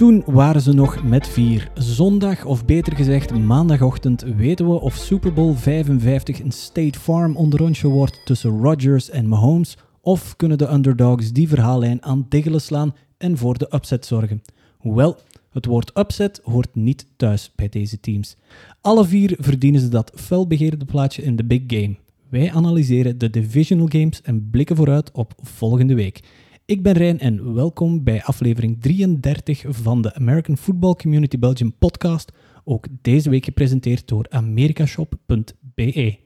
Toen waren ze nog met vier. Zondag, of beter gezegd maandagochtend, weten we of Super Bowl 55 een State Farm onderrondje wordt tussen Rodgers en Mahomes, of kunnen de underdogs die verhaallijn aan diggelen slaan en voor de upset zorgen. Hoewel, het woord upset hoort niet thuis bij deze teams. Alle vier verdienen ze dat felbegeerde plaatje in de big game. Wij analyseren de divisional games en blikken vooruit op volgende week. Ik ben Rijn en welkom bij aflevering 33 van de American Football Community Belgium podcast, ook deze week gepresenteerd door americashop.be.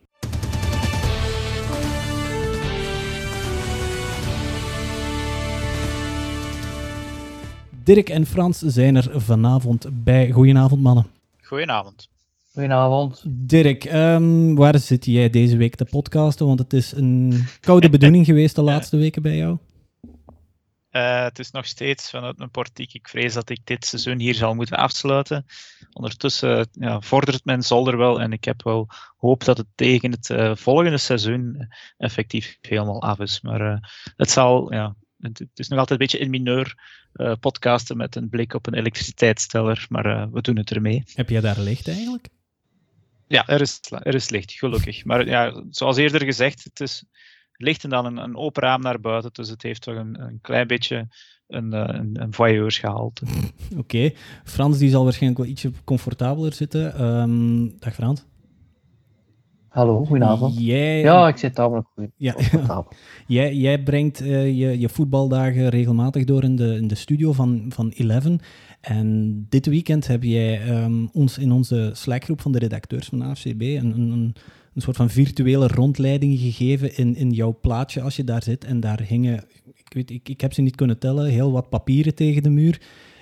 Dirk en Frans zijn er vanavond bij. Goedenavond, mannen. Goedenavond. Goedenavond. Dirk, um, waar zit jij deze week te podcasten? Want het is een koude bedoeling geweest de laatste weken bij jou. Uh, het is nog steeds vanuit mijn portiek. Ik vrees dat ik dit seizoen hier zal moeten afsluiten. Ondertussen ja, vordert mijn zolder wel en ik heb wel hoop dat het tegen het uh, volgende seizoen effectief helemaal af is. Maar uh, het zal, ja, het, is nog altijd een beetje in mineur podcasten met een blik op een elektriciteitsteller, maar we doen het ermee. Heb jij daar licht eigenlijk? Ja, er is, er is licht, gelukkig. Maar ja, zoals eerder gezegd, het is licht en dan een, een open raam naar buiten. Dus het heeft toch een, een klein beetje een, eh, een, een voyeursgehalte. Oké. Okay. Frans die zal waarschijnlijk wel ietsje comfortabeler zitten. Um, dag Frans. Hallo, goedenavond. Jij... Ja, ik zit tamelijk goed. Ja, jij, jij brengt uh, je, je voetbaldagen regelmatig door in de, in de studio van, van Eleven. En dit weekend heb jij um, ons in onze Slackgroep van de redacteurs van AFCB een, een, een soort van virtuele rondleiding gegeven in, in jouw plaatje als je daar zit. En daar hingen, ik, weet, ik, ik heb ze niet kunnen tellen, heel wat papieren tegen de muur.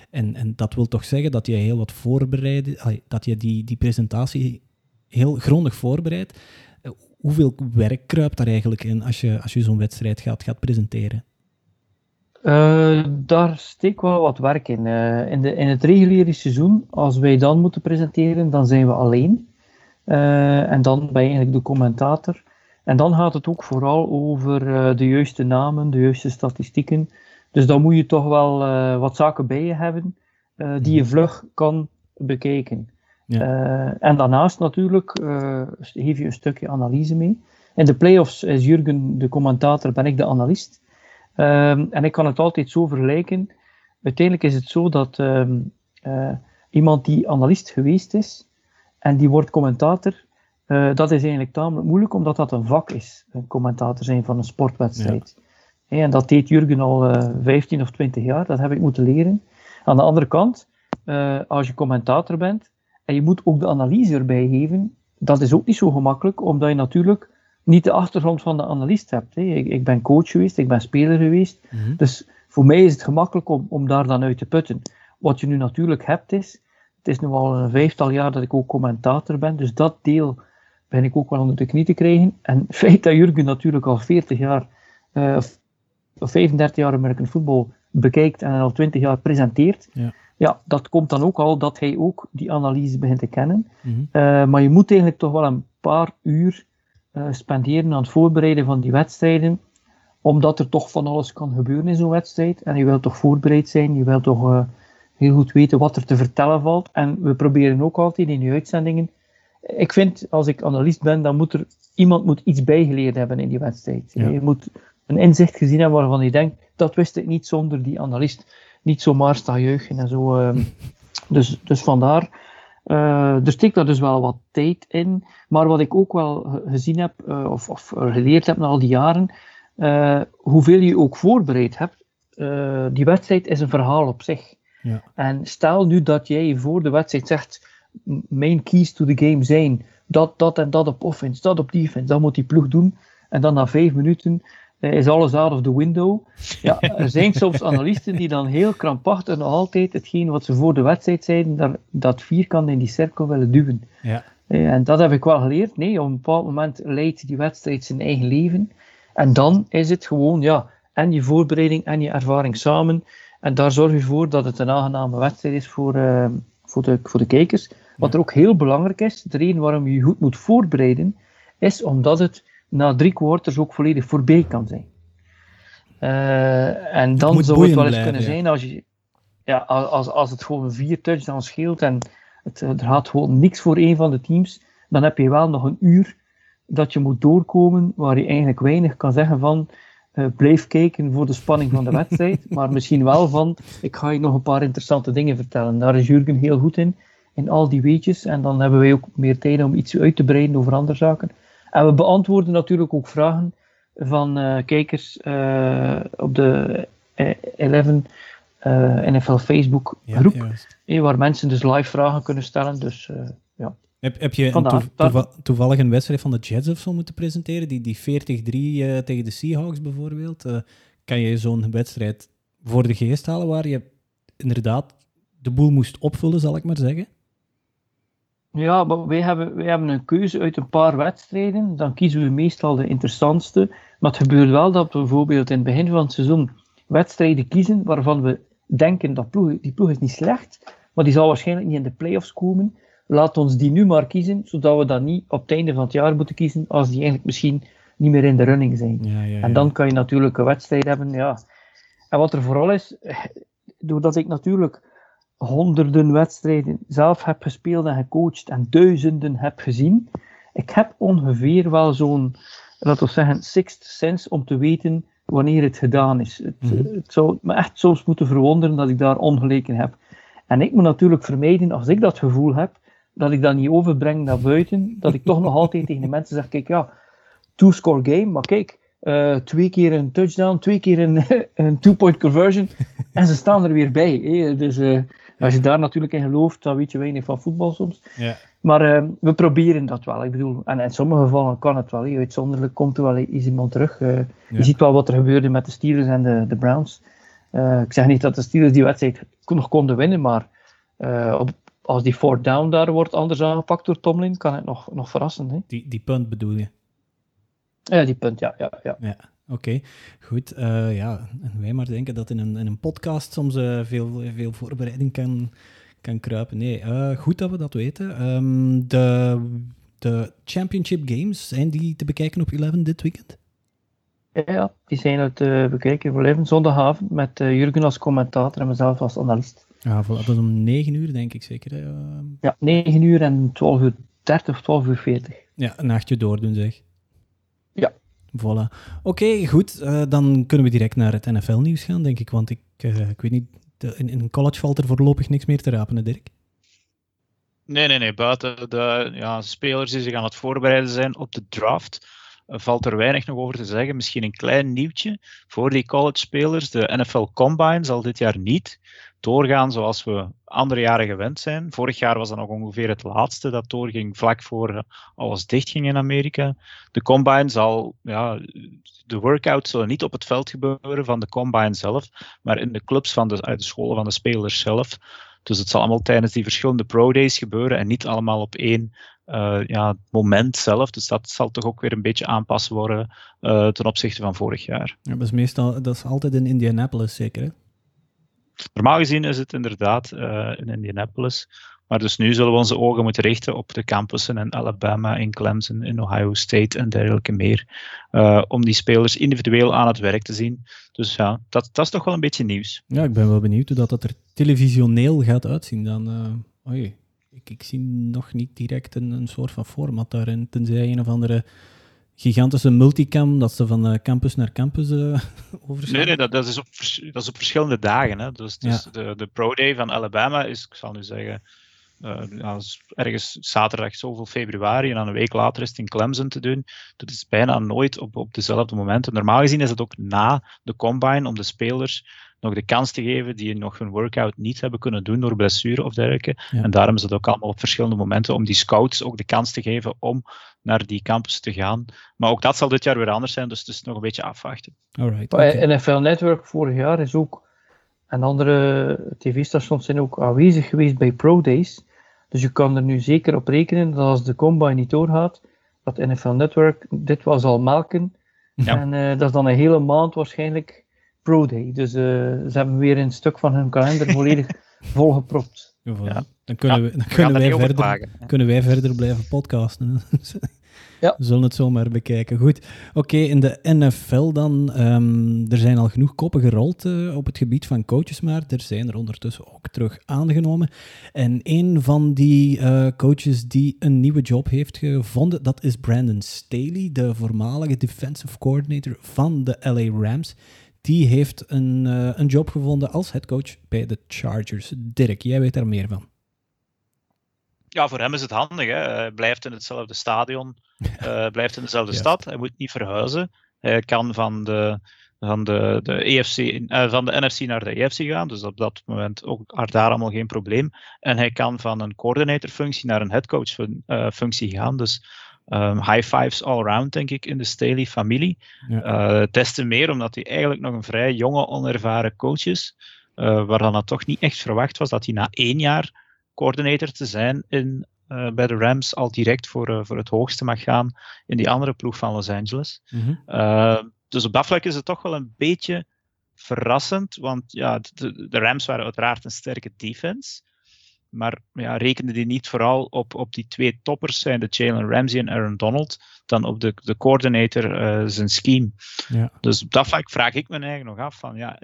En, en dat wil toch zeggen dat je heel wat voorbereid, dat je die, die presentatie heel grondig voorbereidt. Eh, hoeveel werk kruipt daar eigenlijk in als je, als je zo'n wedstrijd gaat, gaat presenteren? Uh, daar steekt wel wat werk in. Uh, in, de, in het reguliere seizoen, als wij dan moeten presenteren, dan zijn we alleen. Uh, en dan ben je eigenlijk de commentator. En dan gaat het ook vooral over de juiste namen, de juiste statistieken. Dus dan moet je toch wel wat zaken bij je hebben die je mhm. vlug kan bekijken. Ja. en daarnaast natuurlijk geef je een stukje analyse mee. In de playoffs is Jurgen de commentator, ben ik de analist. Um, en ik kan het altijd zo vergelijken. Uiteindelijk is het zo dat um, uh, iemand die analist geweest is en die wordt commentator, uh, dat is eigenlijk tamelijk moeilijk omdat dat een vak is, een commentator zijn van een sportwedstrijd. Ja. en dat deed Jurgen al uh, eh, 15 of 20 jaar, dat heb ik moeten leren. Aan de andere kant, als je commentator bent en je moet ook de analyse erbij geven, dat is ook niet zo gemakkelijk, omdat je natuurlijk niet de achtergrond van de analist hebt. Hè. Ik, ik, ben coach geweest, ik ben speler geweest. Mhm. Dus voor mij is het gemakkelijk om, om daar dan uit te putten. Wat je nu natuurlijk hebt is, het is nu al een vijftal jaar dat ik ook commentator ben, dus dat deel ben ik ook wel onder de knie te krijgen. En het feit dat Jurgen natuurlijk al 40 jaar, uh, of 35 jaar American Football bekijkt en al 20 jaar presenteert, ja. ja. dat komt dan ook al dat hij ook die analyse begint te kennen. Mhm. uh, maar je moet eigenlijk toch wel een paar uur uh, spenderen aan het voorbereiden van die wedstrijden, omdat er toch van alles kan gebeuren in zo'n wedstrijd. En je wilt toch voorbereid zijn, je wilt toch heel goed weten wat er te vertellen valt. En we proberen ook altijd in die uitzendingen. Ik vind, als ik analist ben, dan moet er iemand moet iets bijgeleerd hebben in die wedstrijd. Je moet een inzicht gezien hebben waarvan je denkt, dat wist ik niet zonder die analist. Niet zomaar staan juichen en zo. Uh, dus, dus vandaar uh, er steekt daar dus wel wat tijd in. Maar wat ik ook wel gezien heb, uh, of, of geleerd heb na al die jaren, uh, hoeveel je ook voorbereid hebt, die wedstrijd is een verhaal op zich. Ja. En stel nu dat jij voor de wedstrijd zegt, mijn keys to the game zijn dat, dat en dat op offense, dat op defense, dat moet die ploeg doen. En dan na vijf minuten is alles out of the window. Ja, er zijn soms analisten die dan heel krampachtig nog altijd hetgeen wat ze voor de wedstrijd zeiden, dat, dat vierkant in die cirkel willen duwen. Ja. En dat heb ik wel geleerd. Nee, op een bepaald moment leidt die wedstrijd zijn eigen leven. En dan is het gewoon, ja, en je voorbereiding en je ervaring samen. En daar zorg je voor dat het een aangename wedstrijd is voor, uh, voor, de, voor de kijkers. Wat er ook heel belangrijk is, de reden waarom je je goed moet voorbereiden, is omdat het na drie quarters ook volledig voorbij kan zijn. Uh, en dan zou het wel eens kunnen zijn als je. ja, als, als het gewoon vier touchdowns scheelt en het, er gaat gewoon niks voor één van de teams, dan heb je wel nog een uur dat je moet doorkomen waar je eigenlijk weinig kan zeggen van uh, blijf kijken voor de spanning van de wedstrijd, maar misschien wel van ik ga je nog een paar interessante dingen vertellen. Daar is Jurgen heel goed in, in al die weetjes en dan hebben wij ook meer tijd om iets uit te breiden over andere zaken. En we beantwoorden natuurlijk ook vragen van uh, kijkers uh, op de 11 NFL Facebook groep, ja, waar mensen dus live vragen kunnen stellen. Dus ja. Heb, heb je een toevallig een wedstrijd van de Jets of zo moeten presenteren? Die, die 40-3 uh, tegen de Seahawks bijvoorbeeld. Uh, kan je zo'n wedstrijd voor de geest halen waar je inderdaad de boel moest opvullen, zal ik maar zeggen? Ja, maar wij hebben, wij hebben een keuze uit een paar wedstrijden. Dan kiezen we meestal de interessantste. Maar het gebeurt wel dat we bijvoorbeeld in het begin van het seizoen wedstrijden kiezen waarvan we denken dat ploeg, die ploeg is niet slecht, maar die zal waarschijnlijk niet in de playoffs komen laat ons die nu maar kiezen, zodat we dat niet op het einde van het jaar moeten kiezen, als die eigenlijk misschien niet meer in de running zijn. Ja, ja, ja. En dan kan je natuurlijk een wedstrijd hebben, ja. En wat er vooral is, doordat ik natuurlijk honderden wedstrijden zelf heb gespeeld en gecoacht en duizenden heb gezien, ik heb ongeveer wel zo'n, laten we zeggen, sixth sense om te weten wanneer het gedaan is. Het, mhm. het zou me echt soms moeten verwonderen dat ik daar ongelijken heb. En ik moet natuurlijk vermijden, als ik dat gevoel heb, dat ik dat niet overbreng naar buiten, dat ik toch nog altijd tegen de mensen zeg, kijk ja, two-score game, maar kijk, uh, twee keer een touchdown, twee keer een, een two-point conversion, en ze staan er weer bij. Hè? Dus uh, als je daar natuurlijk in gelooft, dan weet je weinig van voetbal soms. Ja. Maar uh, we proberen dat wel. Ik bedoel, en in sommige gevallen kan het wel. Uitzonderlijk komt er wel eens iemand terug. Ja. Je ziet wel wat er gebeurde met de Steelers en de, de Browns. ik zeg niet dat de Steelers die wedstrijd nog konden winnen, maar op, als die fourth down daar wordt anders aangepakt door Tomlin, kan het nog, nog verrassen. Hè? Die, die punt bedoel je? Ja, die punt, ja. ja, ja. ja Oké, goed. Uh, ja, en wij maar denken dat in een, in een podcast soms uh, veel, veel voorbereiding kan, kan kruipen. Nee, uh, goed dat we dat weten. Um, de, de Championship Games, zijn die te bekijken op 11 dit weekend? Ja, die zijn te bekijken voor 11 zondagavond met Jurgen als commentator en mezelf als analist. Ja, dat is om 9 uur, denk ik zeker. Hè? Ja, 9 uur en 12 uur 30 of 12 uur 40. Ja, een nachtje doordoen, zeg. Ja. Voilà. Oké, goed. Uh, dan kunnen we direct naar het NFL-nieuws gaan, denk ik. Want ik, uh, ik weet niet, de, in, in college valt er voorlopig niks meer te rapen, hè, Dirk? Nee, nee, nee. Buiten de ja, spelers die zich aan het voorbereiden zijn op de draft, valt er weinig nog over te zeggen. Misschien een klein nieuwtje voor die college-spelers. De NFL Combine zal dit jaar niet doorgaan zoals we andere jaren gewend zijn. Vorig jaar was dat nog ongeveer het laatste dat doorging, vlak voor alles dichtging in Amerika. De combine zal, ja, de workouts zullen niet op het veld gebeuren van de combine zelf, maar in de clubs van de, uit de scholen van de spelers zelf. Dus het zal allemaal tijdens die verschillende pro-days gebeuren en niet allemaal op één uh, ja, moment zelf. Dus dat zal toch ook weer een beetje aanpassen worden uh, ten opzichte van vorig jaar. Ja, dat is meestal, dat is altijd in Indianapolis zeker? Normaal gezien is het inderdaad uh, in Indianapolis. Maar dus nu zullen we onze ogen moeten richten op de campussen in Alabama, in Clemson, in Ohio State en dergelijke meer. Uh, om die spelers individueel aan het werk te zien. Dus ja, dat, dat is toch wel een beetje nieuws. Ja, ik ben wel benieuwd hoe dat, dat er televisioneel gaat uitzien. Dan, uh, oei, ik, ik zie nog niet direct een, een soort van format daarin. Tenzij een of andere gigantische multicam dat ze van uh, campus naar campus uh? Nee, nee dat, dat, is op, dat is op verschillende dagen. Hè. Dus, dus de, de Pro Day van Alabama is, ik zal nu zeggen, uh, ergens zaterdag zoveel februari en dan een week later is het in Clemson te doen. Dat is bijna nooit op, op dezelfde momenten. Normaal gezien is het ook na de combine om de spelers nog de kans te geven die nog hun workout niet hebben kunnen doen door blessure of dergelijke. En daarom is het ook allemaal op verschillende momenten om die scouts ook de kans te geven om naar die campus te gaan. Maar ook dat zal dit jaar weer anders zijn, dus het is nog een beetje afwachten. Alright, okay. NFL Network vorig jaar is ook, en andere tv-stations zijn ook aanwezig geweest bij Pro Days. Dus je kan er nu zeker op rekenen dat als de combine niet doorgaat, dat NFL Network dit wel zal melken. Ja. En uh, dat is dan een hele maand waarschijnlijk Pro Day. Dus uh, ze hebben weer een stuk van hun kalender volledig volgepropt. Ja, Dan kunnen, we, dan kunnen, wij verder, kunnen wij verder blijven podcasten. Ja. We zullen het zomaar bekijken. Goed. Oké, in de NFL dan. ehm, er zijn al genoeg koppen gerold eh, op het gebied van coaches, maar er zijn er ondertussen ook terug aangenomen. En een van die eh, coaches die een nieuwe job heeft gevonden, dat is Brandon Staley, de voormalige defensive coordinator van de LA Rams. Die heeft een, eh, een job gevonden als headcoach bij de Chargers. Dirk, jij weet daar meer van. Ja, voor hem is het handig. Hè. Hij blijft in hetzelfde stadion, eh, blijft in dezelfde Ja. stad. Hij moet niet verhuizen. Hij kan van de, van de, de, EFC, eh, van de NFC naar de EFC gaan. Dus op dat moment ook daar allemaal geen probleem. En hij kan van een coördinatorfunctie naar een headcoach-functie gaan. Dus ehm, high fives all around, denk ik, in de Staley-familie. Ja. Eh, des te meer omdat hij eigenlijk nog een vrij jonge, onervaren coach is. eh waarvan het toch niet echt verwacht was dat hij na één jaar coördinator te zijn in, eh, bij de Rams al direct voor, voor het hoogste mag gaan in die andere ploeg van Los Angeles. Mhm. Uh, dus op dat vlak is het toch wel een beetje verrassend, want ja, de, de Rams waren uiteraard een sterke defense. Maar ja, rekende die niet vooral op, op die twee toppers, zijn de Jalen Ramsey en Aaron Donald, dan op de, de coordinator uh, zijn scheme. Ja. Dus op dat vlak vraag ik me eigenlijk nog af van, ja,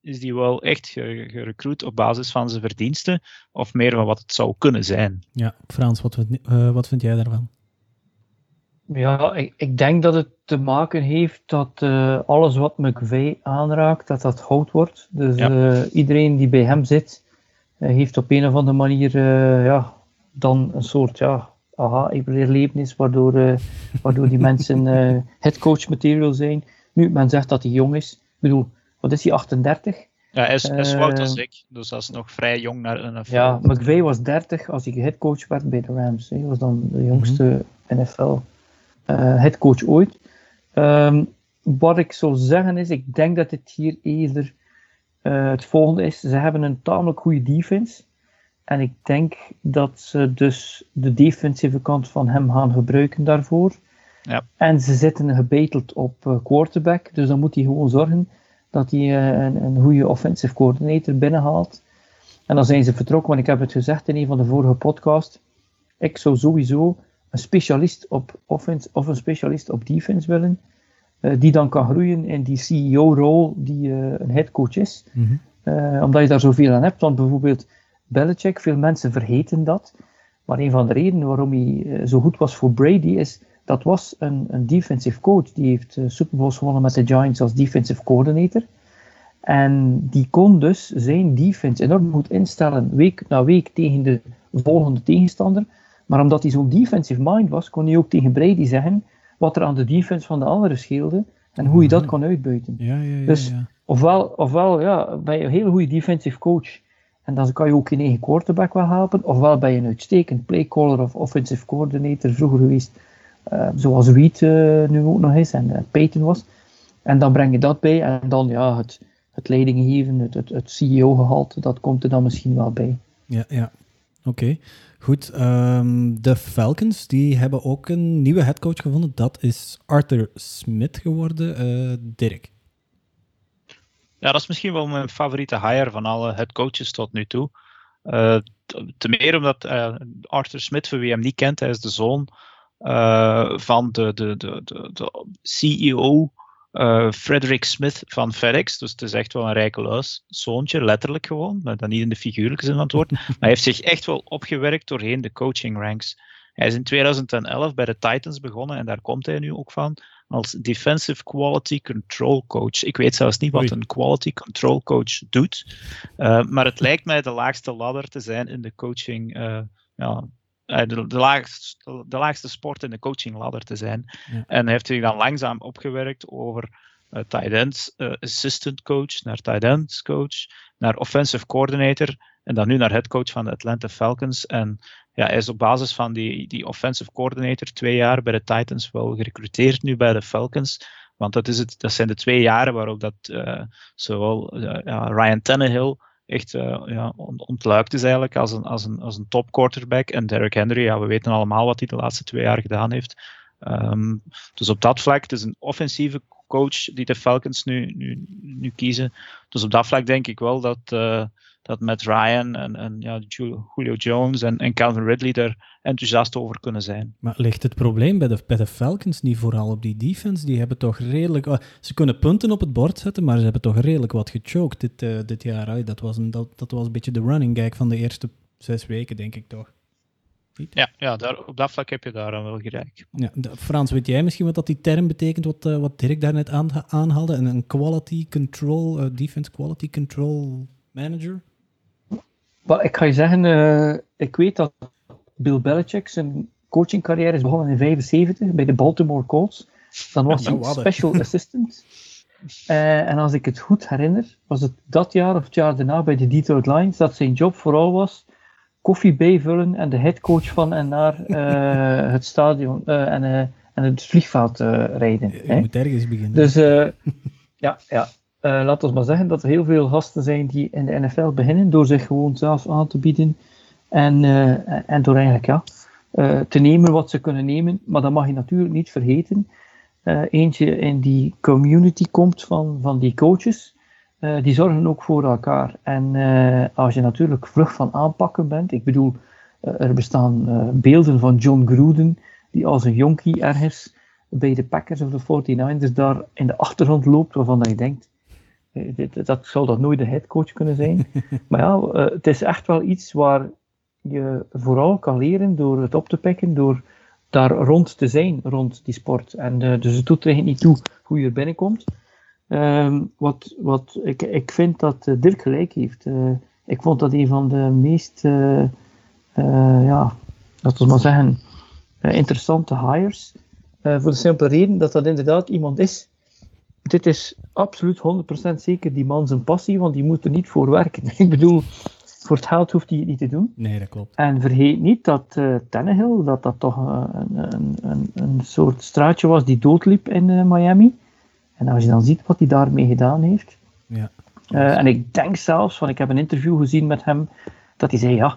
is die wel echt gerecruit op basis van zijn verdiensten, of meer van wat het zou kunnen zijn? Ja, Frans, wat, uh, wat vind jij daarvan? Ja, ik, ik, denk dat het te maken heeft dat uh, alles wat McVeigh aanraakt, dat dat goud wordt. Dus ja. uh, iedereen die bij hem zit, uh, heeft op een of andere manier ja, dan een soort ja, aha, leerlevenis, waardoor, waardoor die mensen headcoach material zijn. Nu, men zegt dat hij jong is. Ik bedoel, wat is hij, 38? Ja, hij is, is oud als ik, dus dat is nog vrij jong naar een NFL. Ja, McVeigh was 30 als hij headcoach werd bij de Rams. Hij was dan de jongste mm -hmm. NFL uh, headcoach ooit. Um, wat ik zou zeggen is, ik denk dat het hier eerder uh, het volgende is. Ze hebben een tamelijk goede defense. En ik denk dat ze dus de defensieve kant van hem gaan gebruiken daarvoor. Ja. En ze zitten gebeteld op uh, quarterback. Dus dan moet hij gewoon zorgen dat hij uh, een, een goede offensive coordinator binnenhaalt. En dan zijn ze vertrokken, want ik heb het gezegd in een van de vorige podcasts. Ik zou sowieso een specialist op offense of een specialist op defense willen, die dan kan groeien in die CEO-rol die uh, een headcoach is. Mm -hmm. uh, omdat je daar zoveel aan hebt. Want bijvoorbeeld Belichick, veel mensen vergeten dat. Maar een van de redenen waarom hij zo goed was voor Brady is, dat was een, een defensive coach. Die heeft Super Bowls gewonnen met de Giants als defensive coordinator. En die kon dus zijn defense enorm goed instellen, week na week tegen de volgende tegenstander. Maar omdat hij zo'n defensive mind was, kon hij ook tegen Brady zeggen wat er aan de defense van de anderen scheelde en hoe je dat kon uitbuiten. Ja, ja, ja, dus ofwel, ofwel ja, ben je een hele goede defensive coach en dan kan je ook je eigen quarterback wel helpen, ofwel ben je een uitstekend playcaller of offensive coordinator vroeger geweest, uh, zoals Reed uh, nu ook nog is en uh, Peyton was. En dan breng je dat bij en dan ja, het, het leidinggeven, het, het, het CEO-gehalte, dat komt er dan misschien wel bij. Ja, ja. Oké. Okay. Goed, um, de Falcons die hebben ook een nieuwe headcoach gevonden. Dat is Arthur Smith geworden. Uh, Dirk. Ja, dat is misschien wel mijn favoriete hire van alle headcoaches tot nu toe. Uh, te meer omdat uh, Arthur Smith, voor wie hem niet kent, hij is de zoon van de, de, de, de, de CEO uh, Frederick Smith van FedEx. Dus het is echt wel een rijke luis. Zoontje, letterlijk gewoon. Maar dan niet in de figuurlijke zin van het woord. Maar hij heeft zich echt wel opgewerkt doorheen de coaching ranks. Hij is in 2011 bij de Titans begonnen en daar komt hij nu ook van. Als Defensive Quality Control Coach. Ik weet zelfs niet wat een Quality Control Coach doet. Uh, maar het lijkt mij de laagste ladder te zijn in de coaching. Uh, ja, de, de, laagste, de laagste sport in de coachingladder te zijn. Ja. En hij heeft zich dan langzaam opgewerkt over uh, tight end uh, assistant coach, naar tight end coach, naar offensive coordinator en dan nu naar head coach van de Atlanta Falcons. En ja, hij is op basis van die, die offensive coordinator twee jaar bij de Titans wel gerecruiteerd nu bij de Falcons. Want dat, is het, dat zijn de twee jaren waarop dat uh, zowel Ryan Tannehill echt uh, ja, ontluikt is eigenlijk als een, als, een, als een top quarterback. En Derrick Henry, ja, we weten allemaal wat hij de laatste twee jaar gedaan heeft. Um, dus op dat vlak, het is een offensieve coach die de Falcons nu, nu, nu kiezen. Dus op dat vlak denk ik wel dat, uh, dat met Ryan en, en ja, Julio Jones en, en Calvin Ridley er enthousiast over kunnen zijn. Maar ligt het probleem bij de, bij de Falcons niet vooral op die defense? Die hebben toch redelijk... Uh, ze kunnen punten op het bord zetten, maar ze hebben toch redelijk wat gechoked dit, uh, dit jaar. Dat was, een, dat, dat was een beetje de running gag van de eerste zes weken, denk ik toch? Ja, ja daar, op dat vlak heb je daar wel gelijk. Ja, Frans, weet jij misschien wat dat die term betekent, wat, uh, wat Dirk daarnet aan, aanhaalde? Een, een quality control, uh, defense quality control manager? Well, ik ga je zeggen, uh, ik weet dat Bill Belichick zijn coachingcarrière is begonnen in 75 bij de Baltimore Colts. Dan was hij special assistant. en als ik het goed herinner, was het dat jaar of het jaar daarna bij de Detroit Lions dat zijn job vooral was koffie bijvullen en de headcoach van en naar uh, het stadion en, en het vliegveld rijden. Je hè? moet ergens beginnen. Dus ja, ja. Laten we maar zeggen dat er heel veel gasten zijn die in de NFL beginnen door zich gewoon zelf aan te bieden en, en door eigenlijk ja, te nemen wat ze kunnen nemen. Maar dan mag je natuurlijk niet vergeten. eentje in die community komt van, van die coaches. Die zorgen ook voor elkaar. En als je natuurlijk vlug van aanpakken bent, ik bedoel, er bestaan beelden van John Gruden, die als een jonkie ergens bij de Packers of de 49ers daar in de achtergrond loopt, waarvan je denkt, dit, dat zal dat nooit de headcoach kunnen zijn. maar ja, het is echt wel iets waar je vooral kan leren door het op te pikken, door daar rond te zijn, rond die sport. En dus het doet er niet toe hoe je er binnenkomt. Um, wat, wat ik, ik vind dat uh, Dirk gelijk heeft. Uh, ik vond dat een van de meest, uh, ja, laten we maar zeggen, interessante hires. voor de simpele reden dat dat inderdaad iemand is. Dit is absoluut 100% zeker die man zijn passie, want die moet er niet voor werken. ik bedoel, voor het geld hoeft hij het niet te doen. Nee, dat klopt. En vergeet niet dat uh, Tannehill, dat dat toch een, een, een, een soort straatje was die doodliep in Miami. En als je dan ziet wat hij daarmee gedaan heeft. Ja. En ik denk zelfs, want ik heb een interview gezien met hem, dat hij zei: ja,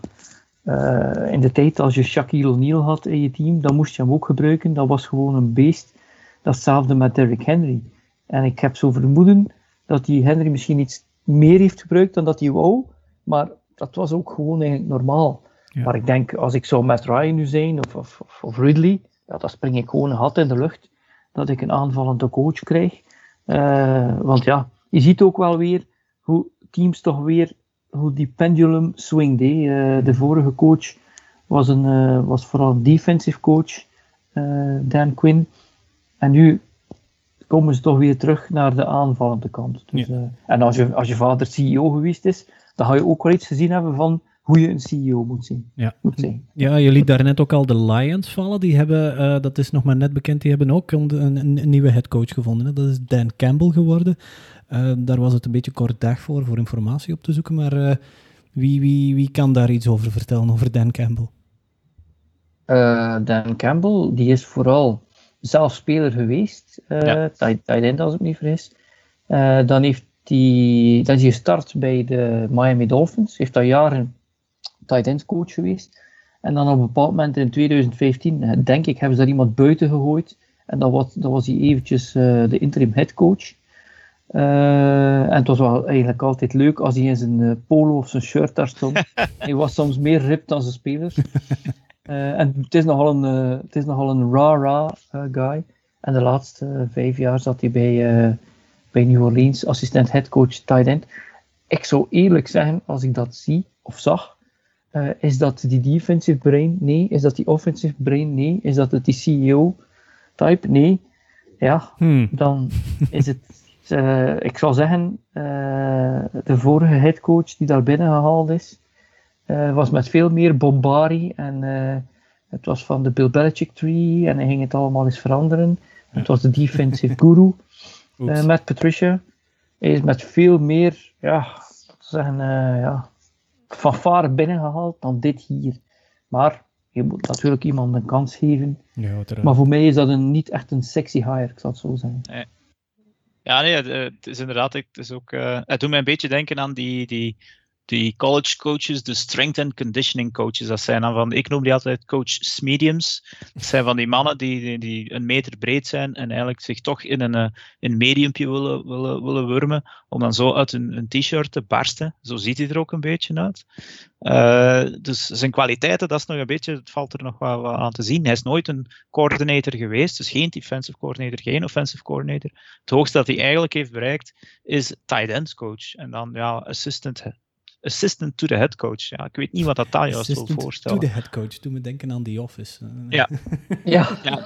in de tijd als je Shaquille O'Neal had in je team, dan moest je hem ook gebruiken. Dat was gewoon een beest. Datzelfde met Derrick Henry. En ik heb zo vermoeden dat hij Henry misschien iets meer heeft gebruikt dan dat hij wou, maar dat was ook gewoon eigenlijk normaal. Ja. Maar ik denk, als ik zou met Ryan nu zijn, of, of, of Ridley, ja, dan spring ik gewoon een gat in de lucht dat ik een aanvallende coach krijg. Uh, want ja, je ziet ook wel weer hoe teams toch weer, hoe die pendulum swingt. Uh, de vorige coach was, een, uh, was vooral een defensive coach, Dan Quinn. En nu komen ze toch weer terug naar de aanvallende kant. Dus, ja. en als je, als je vader CEO geweest is, dan ga je ook wel iets gezien hebben van hoe je een CEO moet zien. Ja, moet zijn. ja je liet daarnet ook al de Lions vallen. Die hebben, uh, dat is nog maar net bekend, die hebben ook een, een, een nieuwe headcoach gevonden. Hè. Dat is Dan Campbell geworden. Uh, daar was het een beetje kort dag voor, voor informatie op te zoeken. Maar uh, wie, wie, wie kan daar iets over vertellen, over Dan Campbell? Dan Campbell, die is vooral zelf speler geweest. Ja. Tight end, als ik me niet vergis. dan heeft die, dat is gestart bij de Miami Dolphins. Heeft daar jaren tight end coach geweest. En dan op een bepaald moment in 2015, eh, denk ik, hebben ze daar iemand buiten gegooid. En dat was, dat was hij eventjes uh, de interim head coach. Uh, en het was wel eigenlijk altijd leuk als hij in zijn uh, polo of zijn shirt daar stond. hij was soms meer ripped dan zijn spelers. En het is nogal een, het is nogal een rah-rah guy. En de laatste vijf jaar zat hij bij, bij New Orleans, assistent head coach tight end. Ik zou eerlijk zeggen, als ik dat zie of zag, uh, is dat die defensive brain? Nee. Is dat die offensive brain? Nee. Is dat het die CEO-type? Nee. Ja, hmm. dan is het, uh, ik zal zeggen, uh, de vorige headcoach die daar binnen gehaald is, was met veel meer bombari en het was van de Bill Belichick tree en hij ging het allemaal eens veranderen. Ja. Het was de defensive guru met Patricia. Hij is met veel meer, ja, zeggen, ja, fanfare binnengehaald dan dit hier. Maar je moet natuurlijk iemand een kans geven. Ja, maar voor mij is dat een, niet echt een sexy hire, ik zal het zo zeggen. Nee. Ja, nee, het is inderdaad, het, is ook, uh, het doet mij een beetje denken aan die, die die college coaches, de strength and conditioning coaches. Dat zijn dan van, ik noem die altijd coach mediums. Dat zijn van die mannen die, die, een meter breed zijn en eigenlijk zich toch in een, eh, een mediumpje willen, willen, willen wurmen, om dan zo uit een, t-shirt te barsten. Zo ziet hij er ook een beetje uit. Uh, dus zijn kwaliteiten, dat is nog een beetje, het valt er nog wel, aan te zien. Hij is nooit een coordinator geweest, dus geen defensive coordinator, geen offensive coordinator. Het hoogste dat hij eigenlijk heeft bereikt is tight end coach. En dan ja, assistant assistant to the head coach. Ja, ik weet niet wat dat daar juist wil voorstellen. to the head coach. Doe me denken aan The Office. Ja. ja. ja.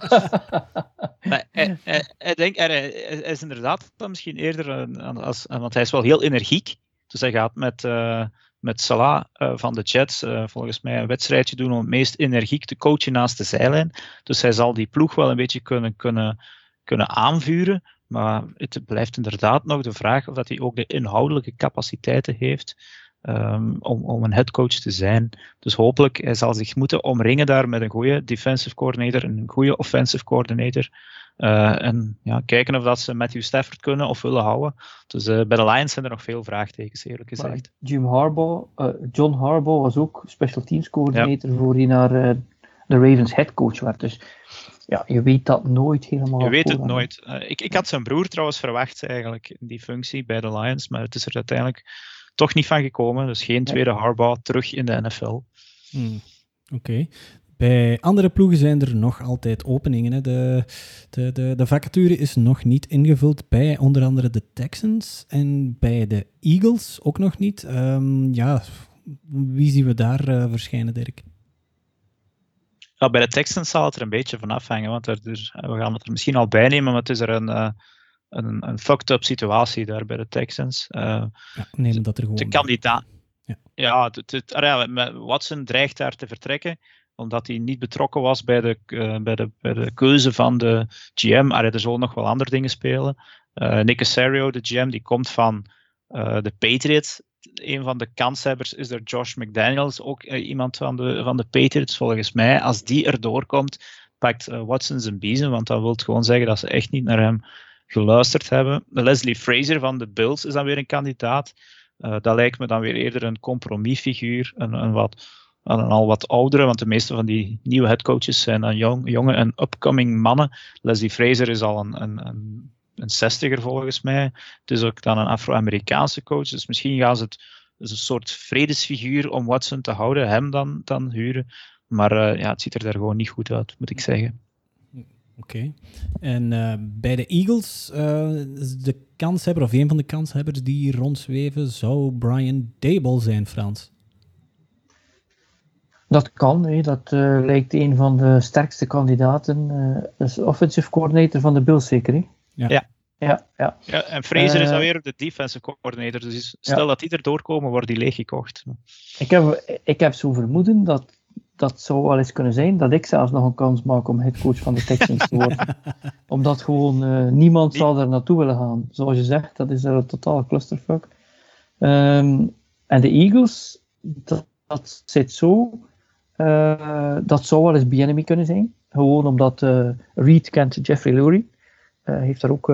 hij, hij, denk, hij, is inderdaad misschien eerder, als, want hij is wel heel energiek. Dus hij gaat met, uh, met Salah uh, van de Jets uh, volgens mij een wedstrijdje doen om het meest energiek te coachen naast de zijlijn. Dus hij zal die ploeg wel een beetje kunnen, kunnen, kunnen aanvuren. Maar het blijft inderdaad nog de vraag of dat hij ook de inhoudelijke capaciteiten heeft um, om, om een headcoach te zijn. Dus hopelijk hij zal zich moeten omringen daar met een goede defensive coordinator en een goede offensive coordinator. Uh, en ja, kijken of dat ze Matthew Stafford kunnen of willen houden. Dus uh, bij de Lions zijn er nog veel vraagtekens, eerlijk gezegd. Maar Jim Harbaugh, uh, John Harbaugh was ook special teams coordinator ja. voor hij naar de Ravens headcoach werd. Dus ja, je weet dat nooit helemaal. Je weet het nooit. ik, ik had zijn broer trouwens verwacht eigenlijk in die functie bij de Lions, maar het is er uiteindelijk toch niet van gekomen. Dus geen tweede Harbaugh terug in de NFL. Hmm. Oké. Bij andere ploegen zijn er nog altijd openingen. Hè. De, de, de, de vacature is nog niet ingevuld bij onder andere de Texans en bij de Eagles ook nog niet. Um, ja, wie zien we daar uh, verschijnen, Dirk? Ja, bij de Texans zal het er een beetje van afhangen, want er, er, we gaan het er misschien al bij nemen, maar het is er een, uh, een, een fucked up situatie daar bij de Texans. Ja, neem dat er gewoon. De kandidaat. Ja, ja, het, het, ja, Watson dreigt daar te vertrekken omdat hij niet betrokken was bij de, uh, bij de, bij de keuze van de GM. Allee, er zullen nog wel andere dingen spelen. Uh, Nick Casario, de GM, die komt van uh, de Patriots. Een van de kanshebbers is er Josh McDaniels, ook iemand van de, van de Patriots. Volgens mij, als die erdoor komt, pakt Watson zijn biezen, want dat wil gewoon zeggen dat ze echt niet naar hem geluisterd hebben. Leslie Fraser van de Bills is dan weer een kandidaat. Uh, dat lijkt me dan weer eerder een compromisfiguur, een, een, wat, een al wat oudere, want de meeste van die nieuwe headcoaches zijn dan jong, jonge en upcoming mannen. Leslie Fraser is al een, een, een, zestiger volgens mij. Het is ook dan een Afro-Amerikaanse coach, dus misschien gaan ze het een soort vredesfiguur om Watson te houden, hem dan, dan huren. Maar uh, ja, het ziet er daar gewoon niet goed uit, moet ik zeggen. Oké. En uh, bij de Eagles, uh, de kanshebber, of een van de kanshebbers die rondzweven, zou Brian Dable zijn, Frans? Dat kan, hè. dat uh, lijkt een van de sterkste kandidaten. is offensive coordinator van de Bills, zeker? Hè? Ja. ja. Ja, ja. ja, en Fraser is alweer de defensive coordinator. Dus stel ja. dat die er doorkomen, wordt die leeggekocht. Ik heb, ik heb zo vermoeden dat dat zou wel eens kunnen zijn dat ik zelfs nog een kans maak om headcoach van de Texans te worden. Omdat gewoon uh, niemand zal er naartoe willen gaan. Zoals je zegt, dat is er een totale clusterfuck. Um, en de Eagles, dat, dat zit zo. Uh, dat zou wel eens BNMI kunnen zijn. Gewoon omdat uh, Reed kent Jeffrey Lurie. heeft daar ook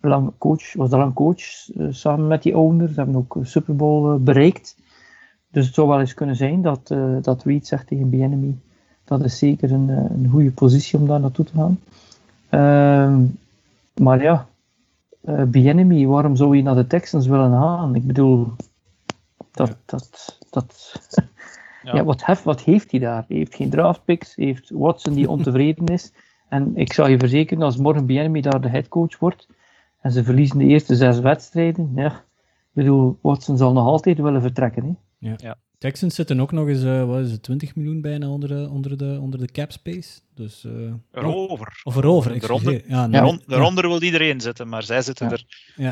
lang coach, was daar lang coach samen met die owner. Ze hebben ook Super Bowl bereikt. Dus het zou wel eens kunnen zijn dat, uh, dat Reed zegt tegen BNMI, dat is zeker een, eh, een goede positie om daar naartoe te gaan. Uh, maar ja, uh, BNMI, waarom zou je naar de Texans willen gaan? Ik bedoel, dat, ja. dat, dat ja. ja. wat, hef, wat heeft hij daar? Hij heeft geen draftpicks, heeft Watson die ontevreden is. En ik zal je verzekeren, als morgen BNMI daar de headcoach wordt, en ze verliezen de eerste zes wedstrijden, ja, ik bedoel, Watson zal nog altijd willen vertrekken. Hè? Ja. ja. Texans zitten ook nog eens, uh, wat is het, 20 miljoen bijna onder de, onder de, onder de cap space. Dus, uh, erover. Of erover, Eronder, ja, nou, Daaronder wil iedereen zitten, maar zij zitten, er,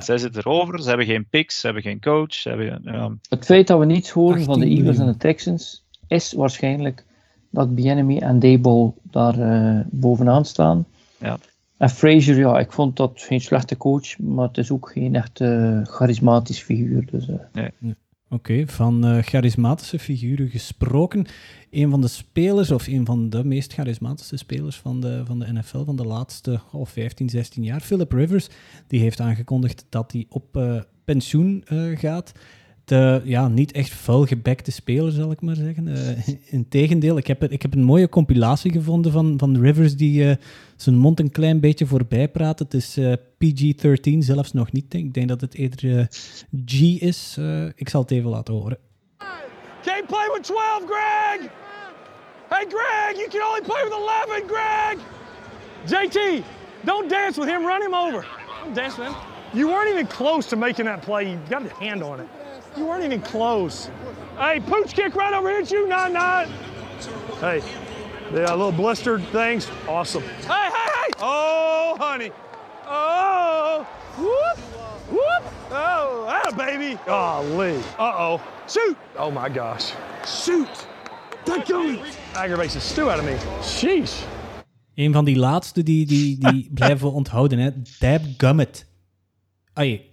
zij zitten erover. Ze hebben geen picks, ze hebben geen coach. Ze hebben, Het feit dat we niets horen van de Eagles en de Texans is waarschijnlijk dat Bienemy en Dayball daar uh, bovenaan staan. Ja. En Frazier, ja, ik vond dat geen slechte coach, maar het is ook geen echt charismatisch figuur. Dus, nee. nee. Oké, van uh, charismatische figuren gesproken. Een van de spelers, of een van de meest charismatische spelers van de, van de NFL van de laatste oh, 15, 16 jaar, Philip Rivers, die heeft aangekondigd dat hij op uh, pensioen uh, gaat. Uh, ja, niet echt vuilgebekte speler, zal ik maar zeggen. Uh, Integendeel, ik heb, ik heb een mooie compilatie gevonden van, van Rivers die uh, zijn mond een klein beetje voorbij praat. Het is PG-13 zelfs nog niet. Ik denk dat het eerder G is. ik zal het even laten horen. Can't play with 12, Greg! Hey, Greg, you can only play with 11, Greg! JT, don't dance with him, run him over. Don't dance with him. You weren't even close to making that play. You got a hand on it. You weren't even close. Hey, pooch kick right over here at you, not not. Hey, yeah, little blistered things. Awesome. Hey, hey, hey! Oh, honey. Oh, whoop, whoop. Oh, that baby. Golly. Uh-oh. Shoot. Oh, my gosh. Shoot. That going. Aggravates the stew out of me. Sheesh. Een van die laatste die, die, die blijven onthouden, hè. Dab Gummit. Ai,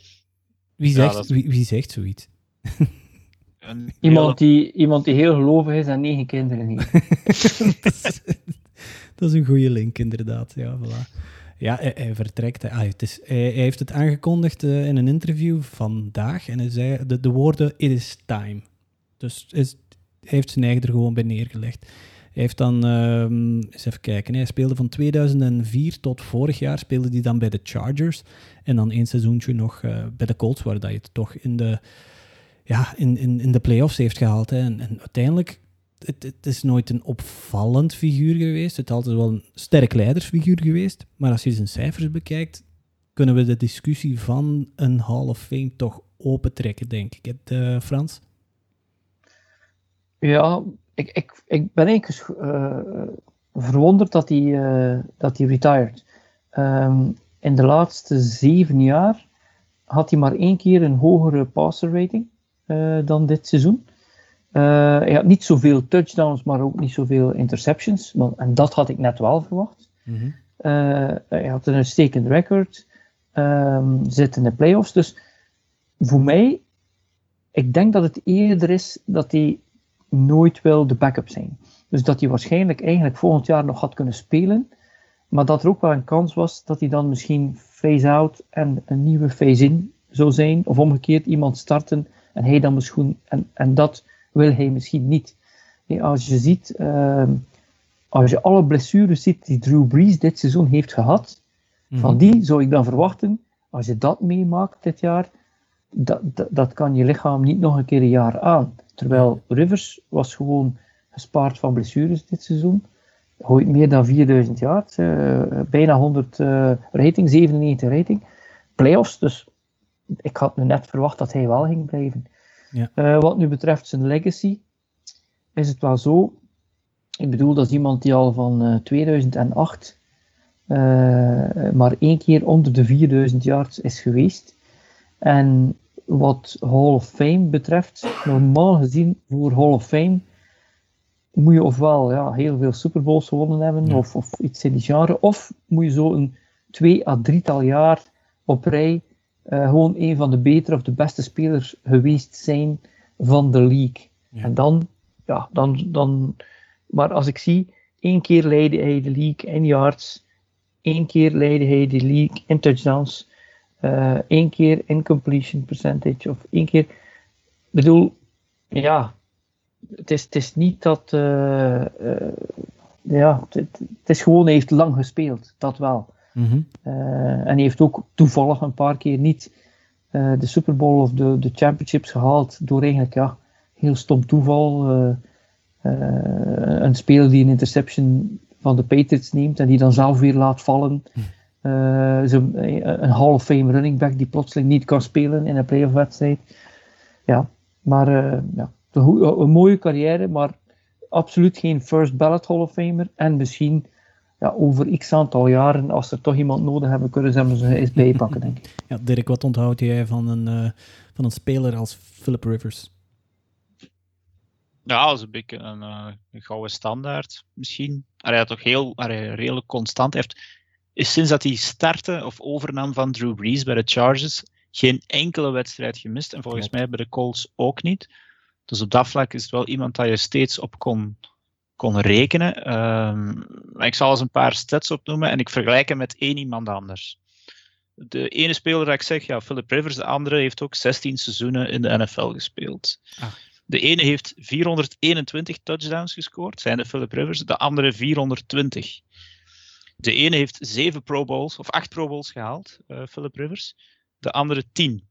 wie zegt, ja, is... wie, wie zegt zoiets? Iemand, die, iemand die heel gelovig is en negen kinderen heeft. dat, is, een goede link, inderdaad. Ja, voilà. ja hij, vertrekt. Ah, het is, hij, heeft het aangekondigd uh, in een interview vandaag. En hij zei de, de woorden: It is time. Dus is, hij heeft zijn eigen er gewoon bij neergelegd. Hij heeft dan, um, eens even kijken, hij speelde van 2004 tot vorig jaar speelde hij dan bij de Chargers. En dan één seizoentje nog uh, bij de Colts, waar dat je het toch in de ja, in, in, in de playoffs heeft gehaald. Hè. En, en uiteindelijk, het, het, is nooit een opvallend figuur geweest. Het is altijd wel een sterk leidersfiguur geweest. Maar als je zijn cijfers bekijkt, kunnen we de discussie van een Hall of Fame toch opentrekken, denk ik. Het, uh, Frans? Ja, ik, ik, ik ben eigenlijk uh, verwonderd dat hij, uh, dat hij retired. Um, in de laatste zeven jaar had hij maar één keer een hogere passer rating. Eh, dan dit seizoen. Uh, hij had niet zoveel touchdowns, maar ook niet zoveel interceptions. en dat had ik net wel verwacht. Mm -hmm. hij had een uitstekend record. Um, zit in de playoffs. Dus voor mij, ik denk dat het eerder is dat hij nooit wil de backup zijn. Dus dat hij waarschijnlijk eigenlijk volgend jaar nog had kunnen spelen. Maar dat er ook wel een kans was dat hij dan misschien phase-out en een nieuwe phase-in zou zijn. Of omgekeerd iemand starten en hij dan misschien, en, en dat wil hij misschien niet. als je ziet, ehm, als je alle blessures ziet die Drew Brees dit seizoen heeft gehad, van mhm. die zou ik dan verwachten, als je dat meemaakt dit jaar, dat, dat, dat, kan je lichaam niet nog een keer een jaar aan. Terwijl Rivers was gewoon gespaard van blessures dit seizoen. Gooit meer dan 4000 jaar, uh, bijna 100 uh, eh, rating, 97 rating. Playoffs, dus ik had nu net verwacht dat hij wel ging blijven. Ja. Uh, wat nu betreft zijn legacy, is het wel zo. Ik bedoel, dat is iemand die al van uh, 2008 uh, maar één keer onder de 4000 yards is geweest. En wat Hall of Fame betreft, normaal gezien voor Hall of Fame moet je ofwel ja, heel veel Super Bowls gewonnen hebben, of, of iets in die genre, of moet je zo een twee à drietal jaar op rij uh, gewoon een van de betere of de beste spelers geweest zijn van de league. En dan, ja, dan, dan, maar als ik zie, één keer leidde hij de league in yards, één keer leidde hij de league in touchdowns, uh, één keer in completion percentage, of één keer, bedoel, ja, het is, het is niet dat, uh, ja, het, het, is gewoon, hij heeft lang gespeeld, dat wel. Mhm. Eh, en hij heeft ook toevallig een paar keer niet eh, de Super Bowl of de, de Championships gehaald door eigenlijk ja, heel stom toeval. Eh, een speler die een interception van de Patriots neemt en die dan zelf weer laat vallen. Uh, zo, een Hall of Fame running back die plotseling niet kan spelen in een playoff wedstrijd. Ja, maar uh, ja, een, een, mooie carrière, maar absoluut geen first ballot Hall of Famer. En misschien ja, over x aantal jaren, als ze toch iemand nodig hebben, kunnen ze hem eens bijpakken, denk ik. Ja, Dirk, wat onthoud jij van een, uh, van een speler als Philip Rivers? Ja, dat is een beetje een, uh, een gouden standaard, misschien. Hij had toch heel allee, redelijk constant. Hij heeft, is sinds dat hij startte of overnam van Drew Brees bij de Chargers geen enkele wedstrijd gemist. En volgens mij bij de Colts ook niet. Dus op dat vlak is het wel iemand dat je steeds op kon kon rekenen. Um, ik zal eens een paar stats opnoemen en ik vergelijk hem met één iemand anders. de ene speler dat ik zeg, ja, Philip Rivers, de andere heeft ook 16 seizoenen in de NFL gespeeld. Ah. De ene heeft 421 touchdowns gescoord, zijn de Philip Rivers, de andere 420. De ene heeft 7 Pro Bowls, of 8 Pro Bowls gehaald, uh, Philip Rivers. De andere 10.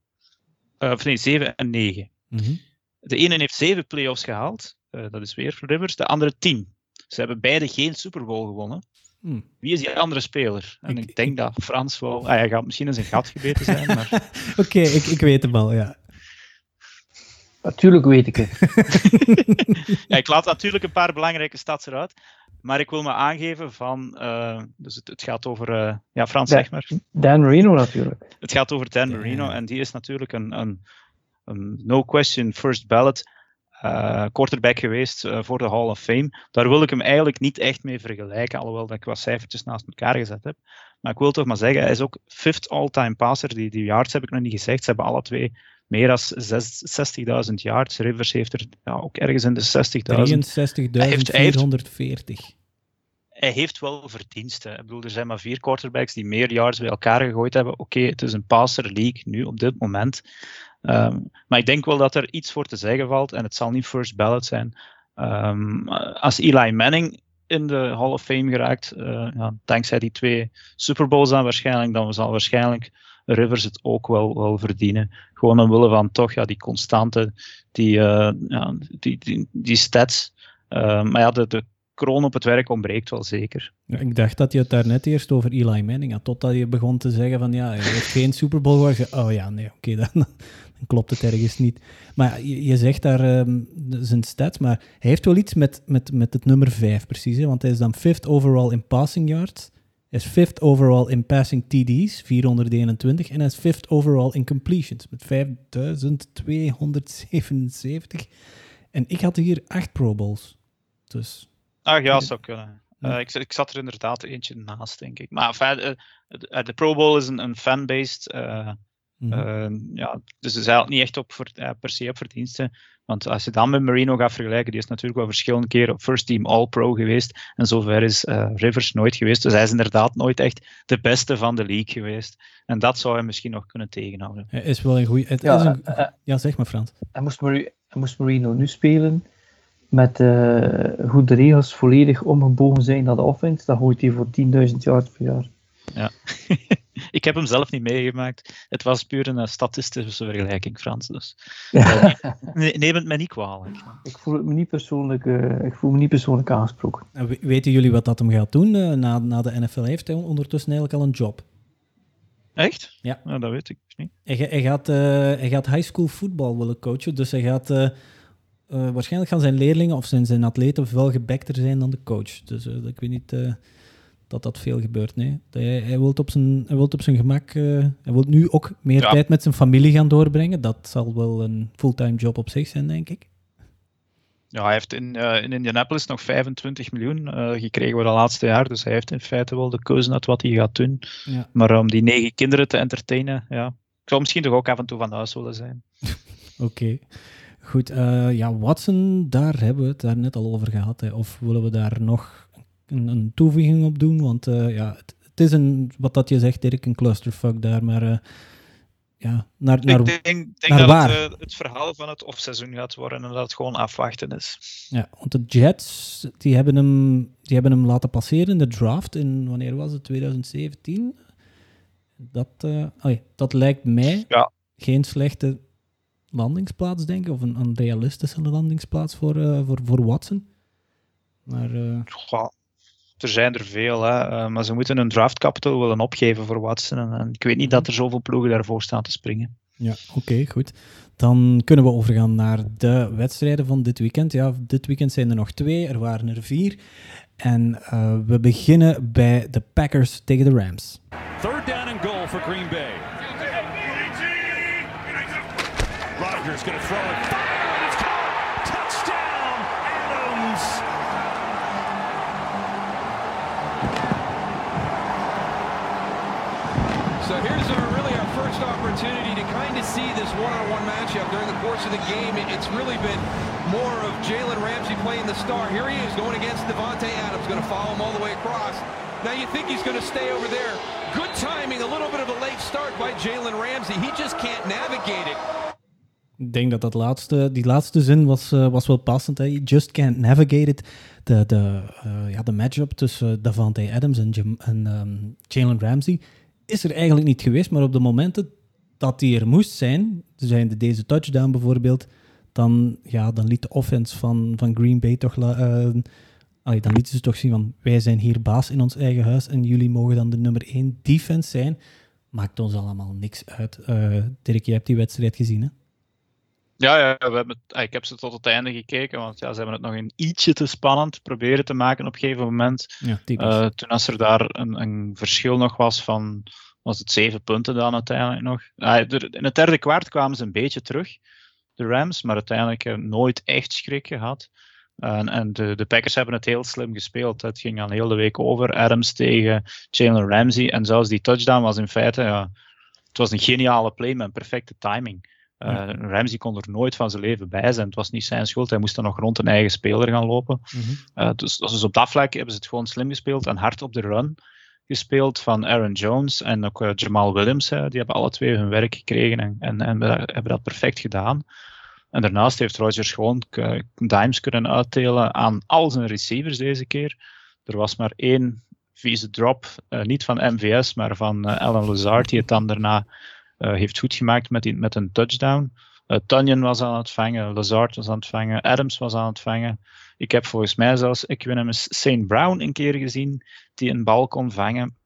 Uh, of nee, 7 en 9. Mhm. De ene heeft 7 playoffs gehaald, dat is weer Rivers. De andere 10. Ze hebben beide geen Super Bowl gewonnen. Hmm. Wie is die andere speler? En Ik- ik, denk dat Frans wel. Ah, hij gaat misschien in zijn gat gebeten zijn, maar. Oké, ik, ik weet hem al, ja. Natuurlijk weet ik het. ja, ik laat natuurlijk een paar belangrijke stats eruit. Maar ik wil me aangeven van. eh, dus het, het gaat over. eh, ja, Frans, zeg maar. Dan Marino natuurlijk. Het gaat over Dan Ja. Marino. En die is natuurlijk een, een, een no question first ballot eh, quarterback geweest eh, voor de Hall of Fame. Daar wil ik hem eigenlijk niet echt mee vergelijken. Alhoewel dat ik wat cijfertjes naast elkaar gezet heb. Maar ik wil toch maar zeggen, hij is ook fifth all-time passer. Die, die yards heb ik nog niet gezegd. Ze hebben alle twee meer dan 60.000 yards. Rivers heeft er ja, ook ergens in de 60.000. Hij heeft- hij heeft- 63.440. hij heeft wel verdiensten. Ik bedoel, er zijn maar vier quarterbacks die meer yards bij elkaar gegooid hebben. Oké, het is een passer league nu op dit moment. Ehm, maar ik denk wel dat er iets voor te zeggen valt. En het zal niet first ballot zijn. Ehm, als Eli Manning in de Hall of Fame geraakt, eh, ja, dankzij die twee Super Bowls dan waarschijnlijk, dan zal waarschijnlijk Rivers het ook wel, wel verdienen. Gewoon omwille van toch ja, die constante, die, eh, ja, die, die, die stats. Eh, maar ja, de, de kroon op het werk ontbreekt wel zeker. Ja, ik dacht dat je het daarnet eerst over Eli Manning had, totdat je begon te zeggen van ja, hij heeft geen Super Bowl Oh ja, nee, oké, dan, dan klopt het ergens niet. Maar je, je zegt daar ehm, zijn stats, maar hij heeft wel iets met, met, met het nummer 5 precies, want hij is dan fifth overall in passing yards. Hij is fifth overall in passing TD's, 421, en hij is fifth overall in completions met 5277. En ik had hier 8 Pro Bowls. Dus Ah ja, zou kunnen. Ja. Eh, ik, zat- ik zat er inderdaad eentje naast, denk ik. Maar enfin, eh, de, de Pro Bowl is een, een fan-based. eh, mhm. eh, ja, dus het is eigenlijk niet echt op eh, per se op verdiensten. Want als je dan met Marino gaat vergelijken, die is natuurlijk wel verschillende keren op First Team All-Pro geweest. En zover is eh, Rivers nooit geweest. Dus hij is inderdaad nooit echt de beste van de league geweest. En dat zou hij misschien nog kunnen tegenhouden. hij is wel een goede. Het Ja, is een, eh, eh, ja, zeg maar Frans. En moest, Mari- en moest Marino nu spelen met eh, hoe de regels volledig omgebogen zijn naar de offense, dan gooit hij voor 10.000 yards per jaar. ik heb hem zelf niet meegemaakt. Het was puur een eh, statistische vergelijking, Frans. Dus ne- neem het mij niet kwalijk. Ik voel het me niet persoonlijk, eh, ik voel me niet persoonlijk aangesproken. En we- Weten jullie wat dat hem gaat doen eh, na, na de NFL? Heeft hij ondertussen eigenlijk al een job? Echt? Ja. Nou, dat weet ik niet. Hij, hij, gaat, eh, hij gaat high school voetbal willen coachen, dus hij gaat... eh, waarschijnlijk gaan zijn leerlingen of zijn, zijn atleten wel gebekter zijn dan de coach. Dus eh, ik weet niet eh, dat dat veel gebeurt. Nee. Dat Hij, hij wil op zijn, hij wilt op zijn gemak... hij wil nu ook meer Ja. tijd met zijn familie gaan doorbrengen. Dat zal wel een fulltime job op zich zijn, denk ik. Ja, hij heeft in, in Indianapolis nog 25 miljoen gekregen voor de laatste jaar. Dus hij heeft in feite wel de keuze uit wat hij gaat doen. Ja. Maar om die negen kinderen te entertainen, ja. Ik zou misschien toch ook af en toe van huis willen zijn. Oké. Goed, eh, ja, Watson, daar hebben we het daar net al over gehad. Hè. Of willen we daar nog een, een toevoeging op doen? Want eh, ja, het, het is een, wat dat je zegt, Dirk, een clusterfuck daar. Maar eh, ja, naar, naar, ik denk, denk naar dat waar? het, het verhaal van het offseizoen gaat worden en dat het gewoon afwachten is. ja, want de Jets, die hebben, hem, die hebben hem laten passeren in de draft in, wanneer was het, 2017? Dat, oh ja, dat lijkt mij Ja. geen slechte landingsplaats, denk ik. Of een, een realistische landingsplaats voor, eh, voor, voor Watson. Maar eh, Goh, er zijn er veel, hè. eh, maar ze moeten een draft capital willen opgeven voor Watson. En, en ik weet niet dat er zoveel ploegen daarvoor staan te springen. ja, oké, goed. Dan kunnen we overgaan naar de wedstrijden van dit weekend. Ja, dit weekend zijn er nog twee, er waren er vier. En eh, we beginnen bij de Packers tegen de Rams. Third down and goal for Green Bay. Rodgers going to throw it. Fire, and it's caught. Touchdown, Adams. So here's our, really our first opportunity to kind of see this one-on-one matchup during the course of the game. It's really been more of Jalen Ramsey playing the star. Here he is going against Devontae Adams, going to follow him all the way across. Now you think he's going to stay over there. Good timing, a little bit of a late start by Jalen Ramsey. He just can't navigate it. Ik denk dat, dat laatste, die laatste zin was, uh, was wel passend. Hè. You just can't navigate it. De, de, uh, ja, de matchup tussen Davante Adams en, en um, Jalen Ramsey is er eigenlijk niet geweest. Maar op de momenten dat die er moest zijn, zijn de, deze touchdown bijvoorbeeld, dan, ja, dan liet de offense van, van Green Bay toch... Dan lieten ze toch zien van, wij zijn hier baas in ons eigen huis en jullie mogen dan de nummer 1 defense zijn. Maakt ons allemaal niks uit. Dirk, je hebt die wedstrijd gezien, hè? Ja, ja we hebben het, ik heb ze tot het einde gekeken, want ja, ze hebben het nog een ietsje te spannend proberen te maken op een gegeven moment. Ja, uh, toen als er daar een, een, verschil nog was van, was het zeven punten dan uiteindelijk nog. Uh, er, in het derde kwart kwamen ze een beetje terug, de Rams, maar uiteindelijk uh, nooit echt schrik gehad. En, en de, de, Packers hebben het heel slim gespeeld. Het ging al heel de week over. Adams tegen Jalen Ramsey. En zelfs die touchdown was in feite, ja, het was een geniale play met een perfecte timing. Uh, ja. Ramsey kon er nooit van zijn leven bij zijn. Het was niet zijn schuld. Hij moest dan nog rond een eigen speler gaan lopen. Mm -hmm. uh, dus, dus, op dat vlak hebben ze het gewoon slim gespeeld en hard op de run gespeeld van Aaron Jones en ook uh, Jamal Williams. die hebben alle twee hun werk gekregen en, en, en hebben dat perfect gedaan. En daarnaast heeft Rodgers gewoon dimes kunnen uitdelen aan al zijn receivers deze keer. Er was maar één vieze drop, niet van MVS, maar van Alan Lazard, die het dan daarna heeft goed gemaakt met, met een touchdown. Uh, was aan het vangen, Lazard was aan het vangen, Adams was aan het vangen. Ik heb volgens mij zelfs Equanimus St. Brown een keer gezien die een bal kon vangen.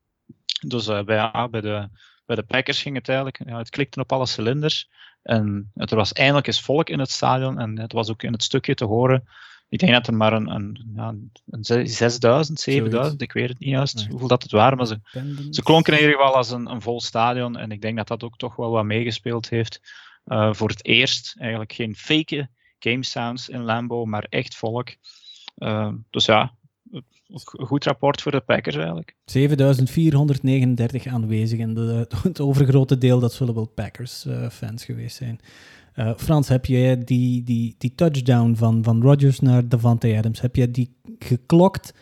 Dus uh, bij, bij, de, bij de Packers ging het eigenlijk, ja, het klikte op alle cilinders. En er was eindelijk eens volk in het stadion en het was ook in het stukje te horen. Ik denk dat er maar een, een, ja, een 6000, 7000, ik weet het niet juist nee. hoeveel dat het waren, maar ze, ze klonken in ieder geval als een, een vol stadion. En ik denk dat dat ook toch wel wat meegespeeld heeft. Uh, voor het eerst eigenlijk geen fake game sounds in Lambo, maar echt volk. Uh, dus ja, een goed rapport voor de Packers eigenlijk. 7439 aanwezig en de, het overgrote deel dat zullen wel Packers-fans uh, geweest zijn. Uh, Frans, heb jij die, die, die touchdown van, van Rodgers naar Davante Adams, heb jij die geklokt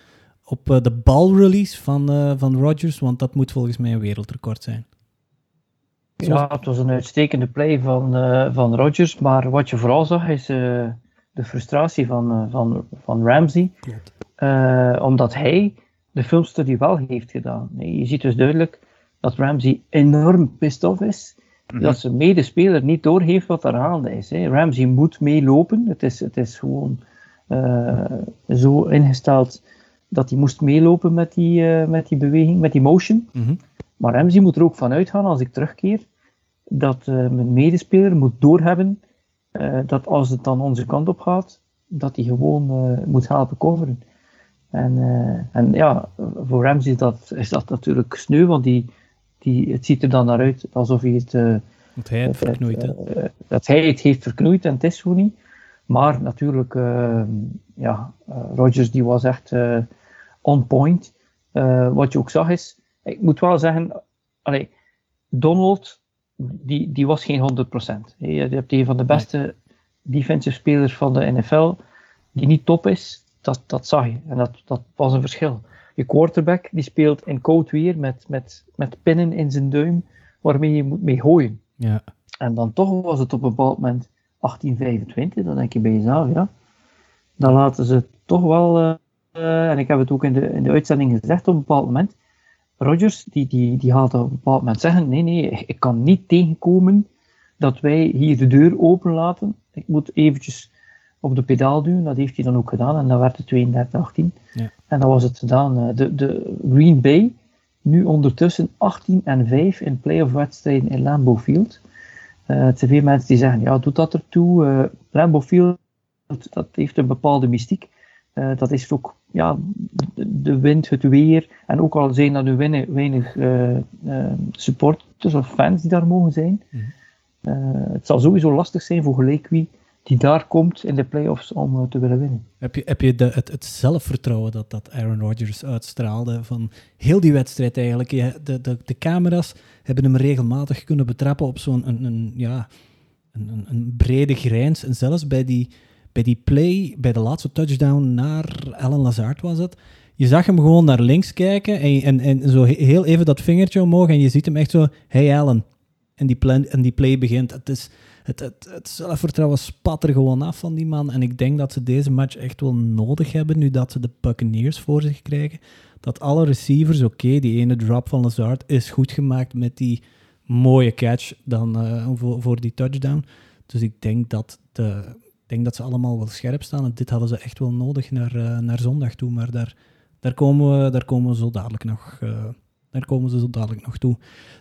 op uh, de balrelease van, uh, van Rodgers? Want dat moet volgens mij een wereldrecord zijn. Ja, het was een uitstekende play van, van Rodgers, maar wat je vooral zag is de frustratie van, van, van Ramsey. omdat hij de filmstudie wel heeft gedaan. Je ziet dus duidelijk dat Ramsey enorm pissed off is Mm-hmm. Dat zijn medespeler niet doorheeft wat er gaande is. Hè. Ramsey moet meelopen. Het is, het is gewoon uh, zo ingesteld dat hij moest meelopen met die, uh, met die beweging, met die motion. Mm-hmm. Maar Ramsey moet er ook van uitgaan als ik terugkeer dat uh, mijn medespeler moet doorhebben dat als het dan onze kant op gaat, dat hij gewoon moet helpen coveren. En, en ja, voor Ramsey is dat, is dat natuurlijk sneu, want die, die, het ziet er dan naar uit alsof hij het, uh, dat hij het verknoeit. Uh, dat hij het heeft verknoeid en het is zo niet. Maar natuurlijk, uh, ja, Rodgers die was echt on point. wat je ook zag is, ik moet wel zeggen, allee, Donald, die, die was geen 100%. Je hebt een van de beste nee. defensive spelers van de NFL, die niet top is, dat, dat zag je. En dat, dat was een verschil je quarterback die speelt in koud weer met, met, met pinnen in zijn duim waarmee je moet mee gooien. Ja. En dan toch was het op een bepaald moment 1825, dan denk je bij jezelf, ja. Dan laten ze toch wel, uh, en ik heb het ook in de, in de uitzending gezegd op een bepaald moment, Rodgers die, die, die gaat op een bepaald moment zeggen, nee, nee, ik kan niet tegenkomen dat wij hier de deur open laten. Ik moet eventjes op de pedaal duwen. Dat heeft hij dan ook gedaan en dan werd het 32-18. Ja. En dan was het gedaan. De, de Green Bay, nu ondertussen 18 en 5 in playoff wedstrijden in Lambeau Field. Uh, het zijn veel mensen die zeggen, ja, doet dat ertoe? Uh, Lambeau Field, dat heeft een bepaalde mystiek. Uh, dat is ook ja, de, wind, het weer. En ook al zijn er nu weinig, weinig supporters of fans die daar mogen zijn. Mm het zal sowieso lastig zijn voor gelijk wie die daar komt in de playoffs om uh, te willen winnen. Heb je, heb je het, zelfvertrouwen dat, dat Aaron Rodgers uitstraalde van heel die wedstrijd eigenlijk? De, de, de camera's hebben hem regelmatig kunnen betrappen op zo'n een, een, ja, een, een, brede grijns. En zelfs bij die, bij die play, bij de laatste touchdown naar Alan Lazard was het. Je zag hem gewoon naar links kijken en, en, en zo heel even dat vingertje omhoog en je ziet hem echt zo, hey Alan, en die, plan, en die play begint. Het, is, het, het, het zelfvertrouwen spat er gewoon af van die man. En ik denk dat ze deze match echt wel nodig hebben, nu dat ze de Buccaneers voor zich krijgen. Dat alle receivers, oké, die ene drop van Lazard is goed gemaakt met die mooie catch dan, uh, voor, die touchdown. Dus ik denk dat, de, ik denk dat ze allemaal wel scherp staan. En dit hadden ze echt wel nodig naar, uh, naar zondag toe. Maar daar, daar, komen we, daar komen zo dadelijk nog... Uh, daar komen ze zo dadelijk nog toe.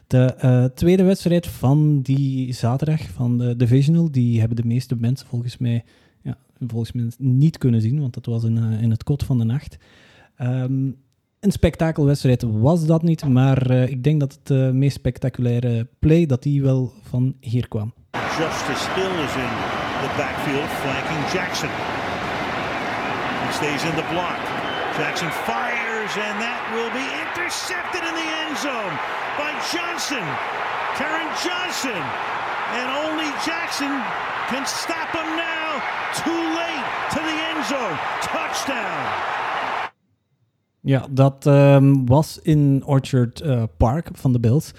De uh, tweede wedstrijd van die zaterdag, van de Divisional, die hebben de meeste mensen volgens mij, ja, volgens mij niet kunnen zien, want dat was in, uh, in het kot van de nacht. Um, een spektakelwedstrijd was dat niet, maar uh, ik denk dat het meest spectaculaire play, dat die wel van hier kwam. Justice Hill is in the backfield, flanking Jackson. He stays in the block. Jackson fires, and that will be intercepted in the end zone by Johnson. Karen Johnson. And only Jackson can stop him now. Too late to the end zone. Touchdown. Ja, dat um, was in Orchard uh, Park van de Bills.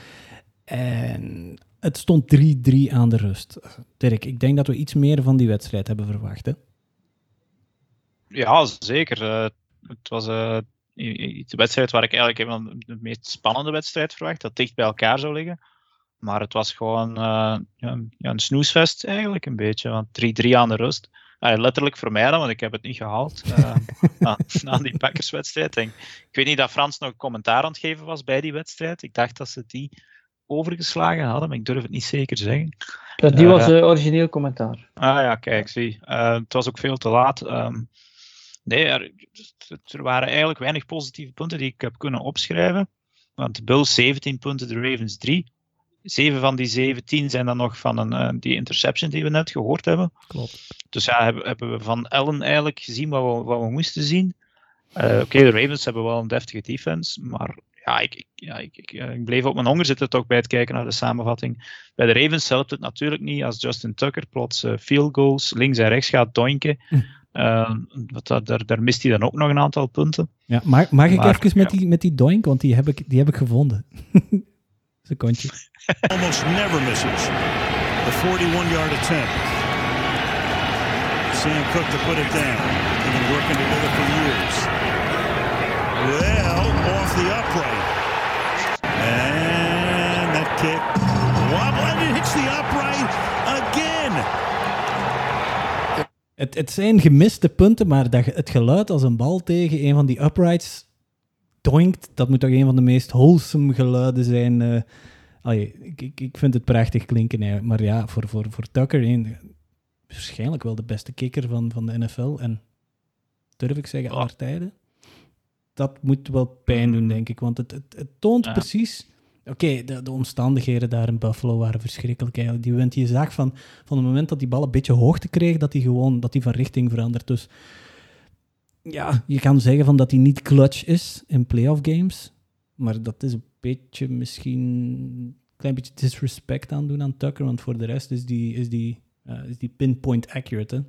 En het stond 3-3 aan de rust. Dirk, ik denk dat we iets meer van die wedstrijd hebben verwacht. Hè? Ja, zeker. Uh, het was uh, de wedstrijd waar ik eigenlijk even de meest spannende wedstrijd verwacht, dat dicht bij elkaar zou liggen. Maar het was gewoon uh, ja, ja, een snoesfest eigenlijk een beetje, want 3-3 aan de rust. Uh, letterlijk voor mij dan, want ik heb het niet gehaald uh, na, na, die Packerswedstrijd. En ik weet niet dat Frans nog commentaar aan het geven was bij die wedstrijd. Ik dacht dat ze die overgeslagen hadden, maar ik durf het niet zeker zeggen. Dat die was origineel commentaar. Ah ja, kijk, zie. het was ook veel te laat. Um, nee, er, er, waren eigenlijk weinig positieve punten die ik heb kunnen opschrijven. Want de Bills 17 punten, de Ravens 3. Zeven van die 17 zijn dan nog van een, uh, die interception die we net gehoord hebben. Klopt. Dus ja, hebben, hebben we van Allen eigenlijk gezien wat we, wat we moesten zien. Uh, Oké, okay, de Ravens hebben wel een deftige defense, maar ja, ik, ik, ja, ik, ik, ik, bleef op mijn honger zitten toch bij het kijken naar de samenvatting. Bij de Ravens helpt het natuurlijk niet als Justin Tucker plots uh, field goals links en rechts gaat doinken. Hm. Uh, dat, daar, daar mist hij dan ook nog een aantal punten. Ja, mag, mag ik maar, even met, ja. die, met die doink, want die heb ik, die heb ik gevonden. Secondje. Almost never misses. The 41-yard attempt. Sam Cook to put it down. They've been working together for years. Well, off the upright. And that kick. Wobble, and it hits the upright again. Het, het zijn gemiste punten, maar dat, het geluid als een bal tegen een van die uprights doinkt, dat moet toch een van de meest wholesome geluiden zijn. Uh, allee, ik, ik, vind het prachtig klinken, maar ja, voor, voor, voor Tucker, een, waarschijnlijk wel de beste kicker van, van de NFL. En durf ik zeggen, aller tijden. Dat moet wel pijn doen, denk ik, want het, het, het toont ja. precies... Oké, okay, de, de, omstandigheden daar in Buffalo waren verschrikkelijk eigenlijk. Die wint, je zag van, van het moment dat die bal een beetje hoogte kreeg, dat hij gewoon dat die van richting verandert. Dus ja, je kan zeggen van dat hij niet clutch is in playoff games. Maar dat is een beetje misschien een klein beetje disrespect aan doen aan Tucker. Want voor de rest is die, is die, uh, is die pinpoint accurate. Hè?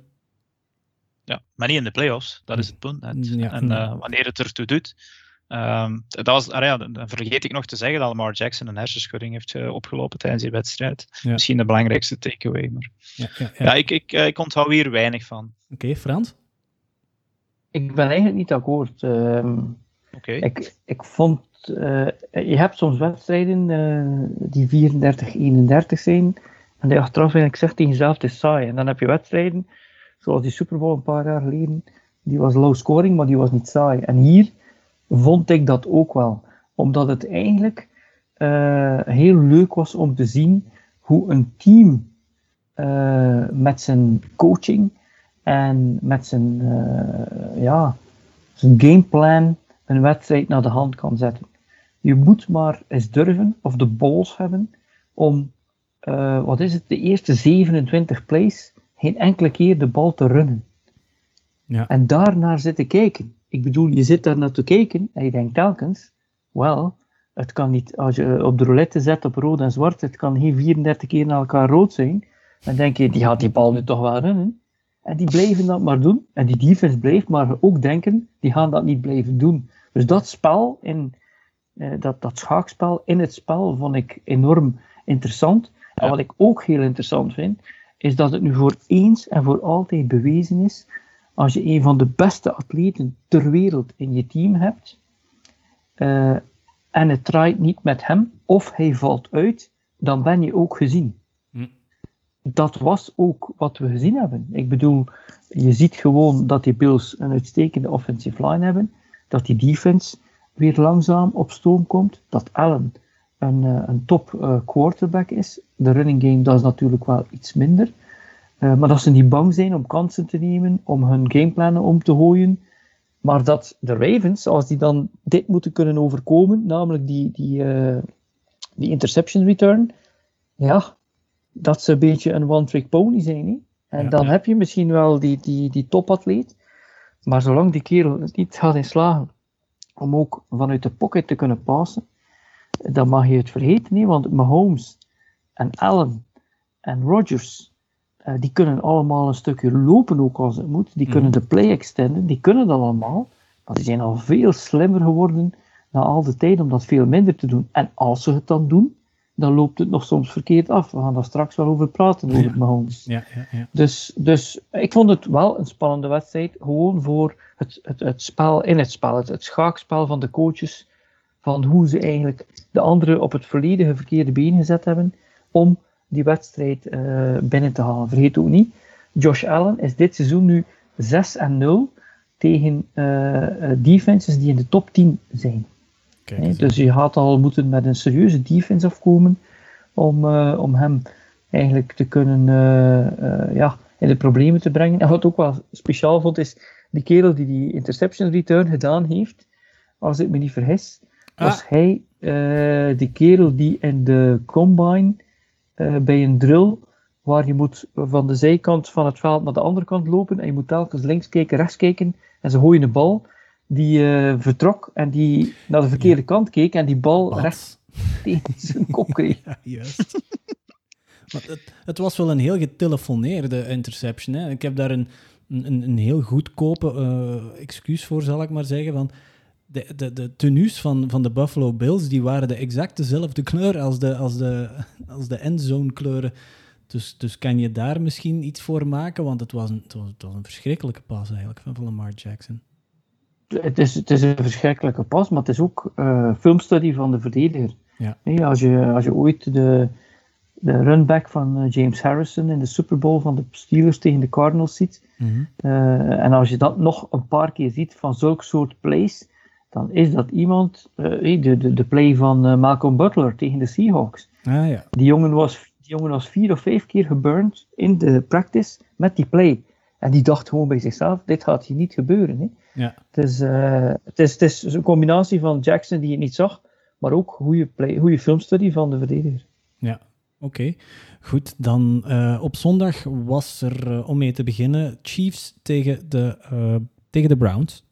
Ja, maar niet in de playoffs. Dat is het punt. Ja, en uh, wanneer het ertoe doet. Um, dat was, ah ja, dan vergeet ik nog te zeggen dat Lamar Jackson een hersenschudding heeft uh, opgelopen tijdens die wedstrijd. Ja. Misschien de belangrijkste takeaway. Maar ja, ja ik, ik, ik onthoud hier weinig van. Oké, okay, Frans? Ik ben eigenlijk niet akkoord. Um, okay. ik, ik vond, uh, je hebt soms wedstrijden uh, die 34-31 zijn, en die achteraf eigenlijk zegt tegen jezelf, het is saai. En dan heb je wedstrijden, zoals die Super Bowl een paar jaar geleden, die was low scoring, maar die was niet saai. En hier vond ik dat ook wel. Omdat het eigenlijk uh, heel leuk was om te zien hoe een team uh, met zijn coaching en met zijn, uh, ja, zijn gameplan een wedstrijd naar de hand kan zetten. Je moet maar eens durven, of de balls hebben, om, wat is het, de eerste 27 plays geen enkele keer de bal te runnen. Ja. En daarnaar zitten kijken. Ik bedoel, je zit daar naar te kijken en je denkt telkens, wel, het kan niet, als je op de roulette zet op rood en zwart, het kan geen 34 keer naar elkaar rood zijn. Dan denk je, die gaat die bal nu toch wel runnen. En die blijven dat maar doen. En die defense blijft maar ook denken, die gaan dat niet blijven doen. Dus dat spel, in, eh, dat, dat schaakspel in het spel, vond ik enorm interessant. En wat ik ook heel interessant vind, is dat het nu voor eens en voor altijd bewezen is, als je een van de beste atleten ter wereld in je team hebt, uh, en het draait niet met hem, of hij valt uit, dan ben je ook gezien. Hm. Dat was ook wat we gezien hebben. Ik bedoel, je ziet gewoon dat die Bills een uitstekende offensive line hebben, dat die defense weer langzaam op stoom komt, dat Allen een, eh, een top uh, quarterback is. De running game, dat is natuurlijk wel iets minder. Uh, maar dat ze niet bang zijn om kansen te nemen, om hun gameplannen om te gooien. Maar dat de Ravens, als die dan dit moeten kunnen overkomen, namelijk die, die, die interception return, ja, dat ze een beetje een one-trick pony zijn. Hè? En dan heb je misschien wel die, die, die topatleet, maar zolang die kerel het niet gaat in slagen om ook vanuit de pocket te kunnen passen, dan mag je het vergeten, niet? want Mahomes en Allen en Rodgers, uh, die kunnen allemaal een stukje lopen ook als het moet. Die kunnen mhm. de play extenden, die kunnen dat allemaal. Maar die zijn al veel slimmer geworden na al de tijd om dat veel minder te doen. En als ze het dan doen, dan loopt het nog soms verkeerd af. We gaan daar straks wel over praten, over ja. Mahomes. Ja, ja, ja. Dus, dus ik vond het wel een spannende wedstrijd, gewoon voor het, het, het spel in het spel, het, het schaakspel van de coaches, van hoe ze eigenlijk de anderen op het volledige verkeerde been gezet hebben om die wedstrijd uh, binnen te halen. Vergeet ook niet, Josh Allen is dit seizoen nu 6 en 0 tegen uh, defenses die in de top 10 zijn. Kijk, dus je gaat al moeten met een serieuze defense afkomen om, uh, om hem eigenlijk te kunnen ja, in de problemen te brengen. En wat ook wel speciaal vond, is die kerel die die interception return gedaan heeft, als ik me niet vergis, was ah. hij uh, die kerel die in de combine bij een drill, waar je moet van de zijkant van het veld naar de andere kant lopen en je moet telkens links kijken, rechts kijken en ze gooien de bal, die uh, vertrok en die naar de verkeerde ja. kant keek en die bal Wat? rechts tegen zijn kop kreeg. ja, juist. maar het, het, was wel een heel getelefoneerde interception. Hè? Ik heb daar een, een, een heel goedkope uh, excuus voor, zal ik maar zeggen. Van, de, de, de tenues van, van de Buffalo Bills die waren de exact dezelfde kleur als de, als de, als de endzone kleuren. Dus, dus kan je daar misschien iets voor maken? Want het was een, het was, het was een verschrikkelijke pas eigenlijk van Lamar Jackson. Het is, het is een verschrikkelijke pas, maar het is ook uh, filmstudie van de verdediger. Ja. Nee, als, je, als je ooit de, de runback van uh, James Harrison in de Super Bowl van de Steelers tegen de Cardinals ziet, mm -hmm. uh, en als je dat nog een paar keer ziet van zulke soort plays, dan is dat iemand, uh, de, de, de play van uh, Malcolm Butler tegen de Seahawks. Ah, ja. die, jongen was, die jongen was vier of vijf keer geburnt in de practice met die play. En die dacht gewoon bij zichzelf, dit gaat hier niet gebeuren. Hè. Ja. Het, is, uh, het, is, het is een combinatie van Jackson die het niet zag, maar ook goede, play, goede filmstudie van de verdediger. Ja, oké. Goed, dan op zondag was er, om mee te beginnen, Chiefs tegen de, tegen de Browns.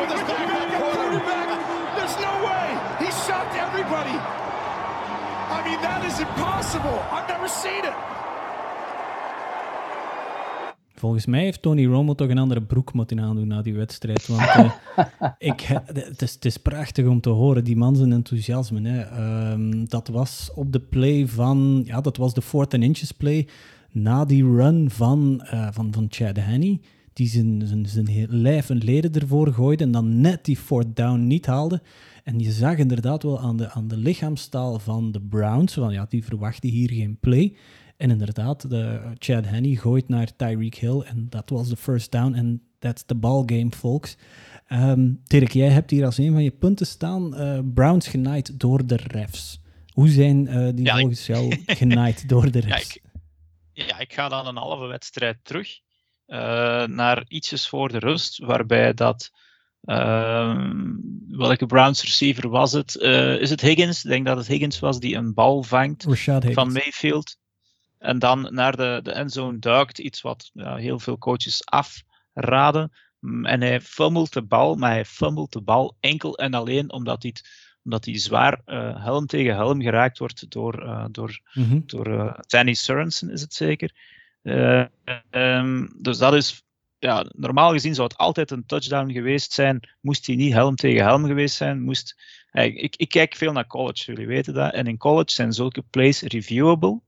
With his backup quarterback. There's no way. He shot everybody. I mean, that is impossible. I've never seen it. Volgens mij heeft Tony Romo toch een andere broek moeten aandoen na die wedstrijd. Want uh, ik, het, is, het, is, prachtig om te horen, die man zijn enthousiasme. Hè. Um, dat was op de play van, ja, dat was de fourth and inches play. Na die run van, uh, van, van Chad Henney, die zijn, zijn, zijn lijf en leden ervoor gooide en dan net die fourth down niet haalde. En je zag inderdaad wel aan de, aan de lichaamstaal van de Browns, van ja, die verwachten hier geen play. En inderdaad, de Chad Henney gooit naar Tyreek Hill en dat was de first down en that's the ball game, folks. Um, Dirk, jij hebt hier als een van je punten staan uh, Browns genaaid door de refs. Hoe zijn uh, die ja, volgens jou genaaid door de refs? Ja ik, ja, ik ga dan een halve wedstrijd terug uh, naar ietsjes voor de rust, waarbij dat ehm, welke Browns receiver was het? is het Higgins? Ik denk dat het Higgins was die een bal vangt van Mayfield. En dan naar de, de endzone duikt, iets wat ja, heel veel coaches afraden. Mm, en hij fummelt de bal, maar hij fummelt de bal enkel en alleen omdat hij omdat hij zwaar uh, helm tegen helm geraakt wordt door, uh, door, Mhm. door uh, Danny Sorensen, is het zeker. Um, dus dat is, ja, normaal gezien zou het altijd een touchdown geweest zijn, moest hij niet helm tegen helm geweest zijn. Moest, ik, ik kijk veel naar college, jullie weten dat. En in college zijn zulke plays reviewable.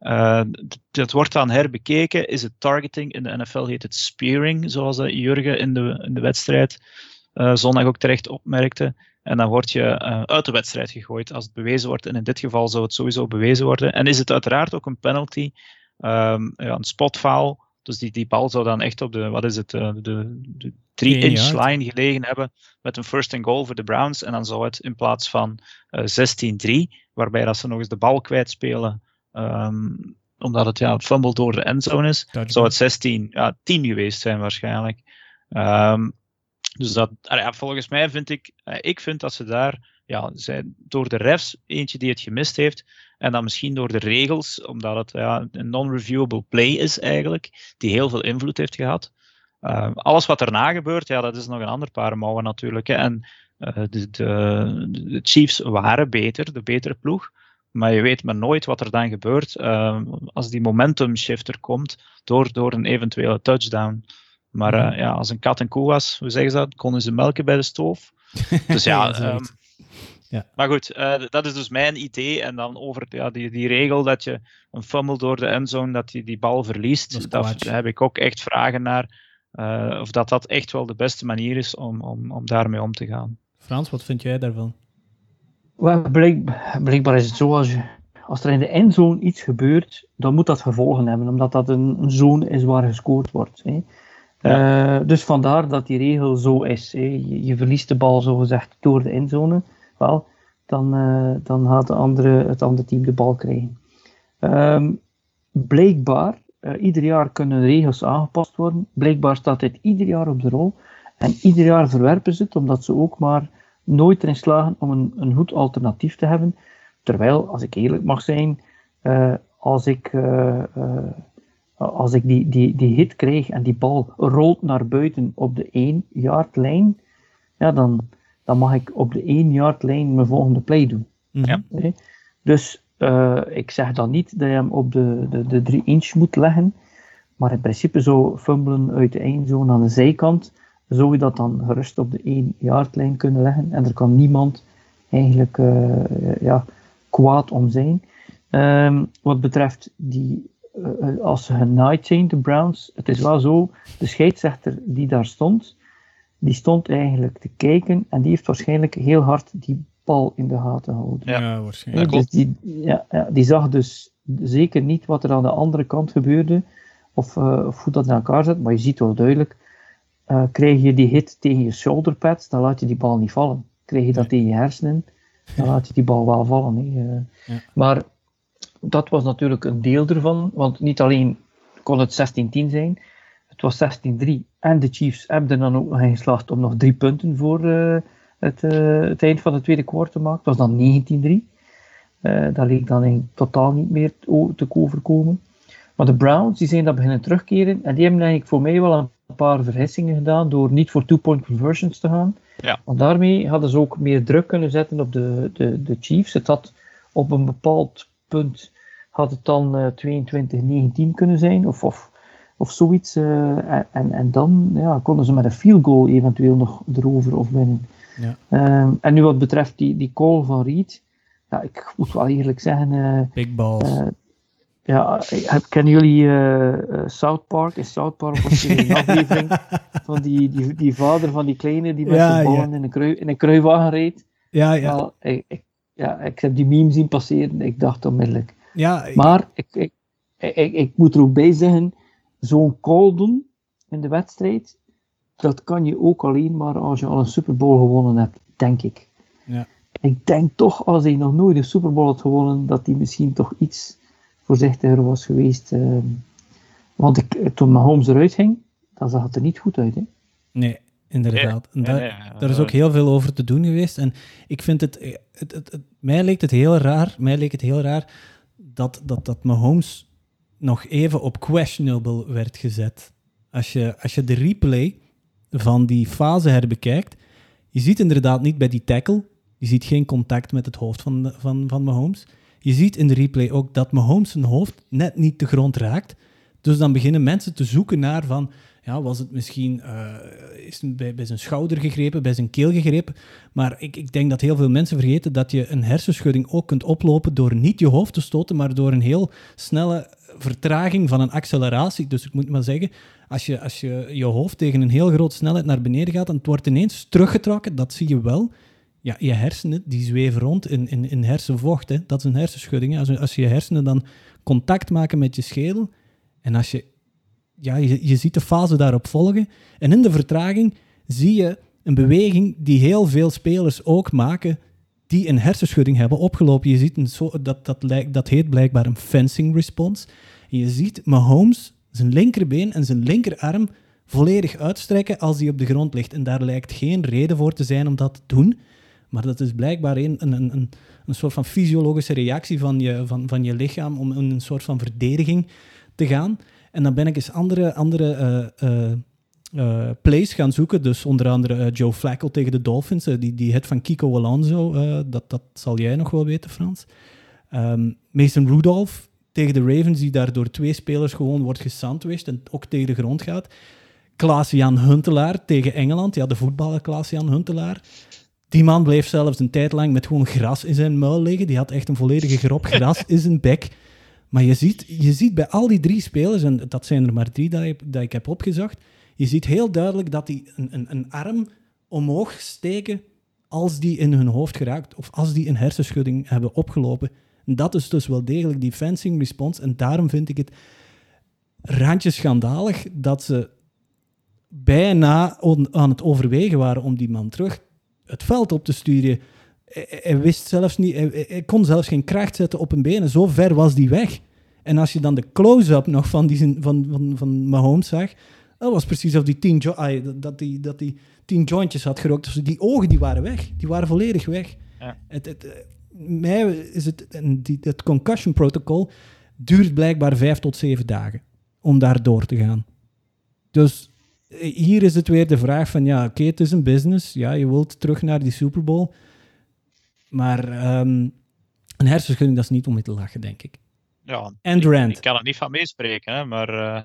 Uh, dat wordt dan herbekeken. Is het targeting? In de NFL heet het spearing, zoals Jurgen in de, in de wedstrijd uh, zondag ook terecht opmerkte. En dan word je uit de wedstrijd gegooid als het bewezen wordt. En in dit geval zou het sowieso bewezen worden. En is het uiteraard ook een penalty, um, ja, een spotfoul. Dus die, die bal zou dan echt op de, wat is het, uh, de, de 3-inch line gelegen hebben met een first and goal voor de Browns. En dan zou het in plaats van uh, 16-3, waarbij dat ze nog eens de bal kwijtspelen, um, omdat het ja, het fumble door de endzone is, Dat zou het 16, ja, 10 geweest zijn waarschijnlijk. Um, dus dat, ja, volgens mij vind ik, ik vind dat ze daar, ja, zijn door de refs, eentje die het gemist heeft, en dan misschien door de regels, omdat het ja, een non-reviewable play is eigenlijk, die heel veel invloed heeft gehad. Uh, alles wat erna gebeurt, ja, dat is nog een ander paar mouwen natuurlijk. Hè. En uh, de, de, de, Chiefs waren beter, de betere ploeg. Maar je weet maar nooit wat er dan gebeurt uh, als die momentum shifter komt door, door een eventuele touchdown. Maar uh, ja, als een kat en koe was, hoe zeggen ze dat? Konden ze melken bij de stoof. Dus ja, Ja, um, ja. maar goed, uh, dat is dus mijn idee. En dan over ja, die, die regel dat je een fumble door de endzone, dat je die bal verliest. Daar heb ik ook echt vragen naar. Uh, of dat dat echt wel de beste manier is om, om, om daarmee om te gaan. Frans, wat vind jij daarvan? Well, blijk, blijkbaar is het zo, als, je, als er in de endzone iets gebeurt, dan moet dat gevolgen hebben, omdat dat een, een zone is waar gescoord wordt. Hè. Ja. Uh, dus vandaar dat die regel zo is. Hè. Je, je, verliest de bal zogezegd door de endzone. Dan, uh, dan gaat de andere, het andere team de bal krijgen. Um, blijkbaar, uh, ieder jaar kunnen regels aangepast worden. Blijkbaar staat dit ieder jaar op de rol. En ieder jaar verwerpen ze het, omdat ze ook maar nooit erin slagen om een, een goed alternatief te hebben. Terwijl, als ik eerlijk mag zijn, als ik als ik die, die, die hit krijg en die bal rolt naar buiten op de 1 yard lijn, ja, dan, dan mag ik op de 1 yard lijn mijn volgende play doen. Ja. Okay? Dus uh, ik zeg dan niet dat je hem op de, de, de 3 inch moet leggen, maar in principe zo fumbelen uit de eindzone aan de zijkant, zou je dat dan gerust op de 1 yard lijn kunnen leggen en er kan niemand eigenlijk uh, ja, kwaad om zijn. Um, wat betreft die uh, als ze genaaid zijn, de Browns, het is wel zo, de scheidsrechter die daar stond, die stond eigenlijk te kijken en die heeft waarschijnlijk heel hard die bal in de gaten gehouden. Ja, waarschijnlijk. dus die, ja, ja, die zag dus zeker niet wat er aan de andere kant gebeurde, of, uh, of hoe dat in elkaar zit, maar je ziet wel duidelijk, uh, krijg je die hit tegen je shoulderpads, dan laat je die bal niet vallen. Krijg je dat Nee. tegen je hersenen, dan laat je die bal wel vallen. Hè. Ja. Maar dat was natuurlijk een deel ervan, want niet alleen kon het 16-10 zijn, het was 16-3 en de Chiefs hebben er dan ook nog in geslaagd om nog drie punten voor uh, het, uh, het, eind van de tweede kwart te maken. Het was dan 19-3. Uh, dat leek dan in totaal niet meer te, te overkomen. Maar de Browns die zijn dat beginnen terugkeren en die hebben eigenlijk voor mij wel een paar vergissingen gedaan door niet voor two-point conversions te gaan. Ja. Want daarmee hadden ze ook meer druk kunnen zetten op de, de, de Chiefs. Het had op een bepaald punt had het dan uh, 22-19 kunnen zijn, of, of, of zoiets. Uh, en, en dan ja, konden ze met een field goal eventueel nog erover of winnen. Ja. Um, en nu wat betreft die, die call van Reed, ja, ik moet wel eerlijk zeggen. Uh, Big balls. ja, kennen jullie South Park? In South Park was er een aflevering van die, die, die vader van die kleine die met Ja, zijn ballen ja. in, een krui, in een kruiwagen reed. ja, ja. Wel, ik, ik, ja, ik heb die meme zien passeren. Ik dacht onmiddellijk. ja ik- Maar ik, ik, ik, ik moet er ook bij zeggen, zo'n call doen in de wedstrijd, dat kan je ook alleen maar als je al een Super Bowl gewonnen hebt, denk ik. Ja. Ik denk toch, als hij nog nooit een Super Bowl had gewonnen, dat hij misschien toch iets voorzichtiger was geweest. Uh, want ik, toen Mahomes eruit ging, dan zag het er niet goed uit. Hè? Nee, inderdaad. En daar, daar is ook heel veel over te doen geweest. En ik vind het, het, het, het- mij leek het heel raar, mij leek het heel raar dat, dat, dat Mahomes nog even op questionable werd gezet. Als je, als je de replay van die fase herbekijkt, je ziet inderdaad niet bij die tackle Je ziet geen contact met het hoofd van, van, van Mahomes. Je ziet in de replay ook dat Mahomes zijn hoofd net niet de grond raakt. Dus dan beginnen mensen te zoeken naar van, ja, was het misschien uh, is bij, bij zijn schouder gegrepen, bij zijn keel gegrepen. Maar ik, ik denk dat heel veel mensen vergeten dat je een hersenschudding ook kunt oplopen door niet je hoofd te stoten, maar door een heel snelle vertraging van een acceleratie. Dus ik moet maar zeggen, als je, als je je hoofd tegen een heel grote snelheid naar beneden gaat en het wordt ineens teruggetrokken, dat zie je wel. Ja, je hersenen die zweven rond in, in, in hersenvocht. Hè. Dat is een hersenschudding. Als, als je hersenen dan contact maken met je schedel en als je, ja, je, je ziet de fase daarop volgen. En in de vertraging zie je een beweging die heel veel spelers ook maken die een hersenschudding hebben opgelopen. Je ziet een zo, dat, dat, lijkt, dat heet blijkbaar een fencing response. En je ziet Mahomes zijn linkerbeen en zijn linkerarm volledig uitstrekken als hij op de grond ligt. En daar lijkt geen reden voor te zijn om dat te doen. Maar dat is blijkbaar een, een, een, een soort van fysiologische reactie van je, van, van je lichaam om een soort van verdediging te gaan. En dan ben ik eens andere, andere uh, plays gaan zoeken. Dus onder andere Joe Flacco tegen de Dolphins. die, die hit van Kiko Alonso, dat, dat zal jij nog wel weten, Frans. Um, Mason Rudolph tegen de Ravens, die daar door twee spelers gewoon wordt gesandwiched en ook tegen de grond gaat. Klaas-Jan Huntelaar tegen Engeland. Ja, de voetballer Klaas-Jan Huntelaar. Die man bleef zelfs een tijd lang met gewoon gras in zijn muil liggen. Die had echt een volledige grop gras in zijn bek. Maar je ziet, je ziet bij al die drie spelers, en dat zijn er maar drie dat ik, dat ik heb opgezocht, je ziet heel duidelijk dat die een, een, een arm omhoog steken als die in hun hoofd geraakt of als die een hersenschudding hebben opgelopen. En dat is dus wel degelijk die fencing response. En daarom vind ik het randje schandalig dat ze bijna aan het overwegen waren om die man terug het veld op te sturen. Hij, wist zelfs niet, hij, kon zelfs geen kracht zetten op een benen. Zo ver was die weg. En als je dan de close-up nog van, die, van, van, van Mahomes zag, dat was precies of die tien, dat die, dat die tien jointjes had gerookt. Dus die ogen die waren weg. Die waren volledig weg. Ja. Het, het, mij is het, die, het concussion protocol duurt blijkbaar vijf tot zeven dagen om daar door te gaan. Dus eh, hier is het weer de vraag van, ja, oké, het is een business. Ja, je wilt terug naar die Super Bowl. Maar um, een hersenschudding, dat is niet om mee te lachen, denk ik. Ja, en Ik, kan er niet van meespreken, hè, maar... Uh,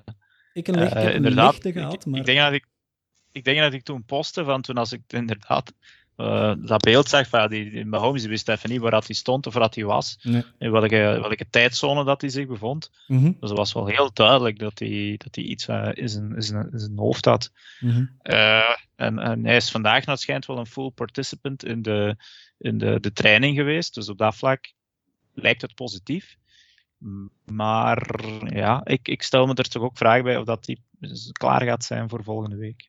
ik, een uh, ik inderdaad, gehad, maar... ik, denk dat ik, ik denk dat ik toen postte, van toen als ik inderdaad uh, dat beeld zag van die, die Mahomes, die wist even niet waar hij stond of waar hij was. Nee. In welke, welke tijdzone dat hij zich bevond. Mm -hmm. Dus het was wel heel duidelijk dat hij, dat hij iets uh, in, zijn, in, zijn, in zijn hoofd had. Mm -hmm. uh, en, en hij is vandaag naar schijnt wel een full participant in de, in de, de training geweest. Dus op dat vlak lijkt het positief. Maar ja, ik, ik stel me er toch ook vragen bij of dat hij klaar gaat zijn voor volgende week.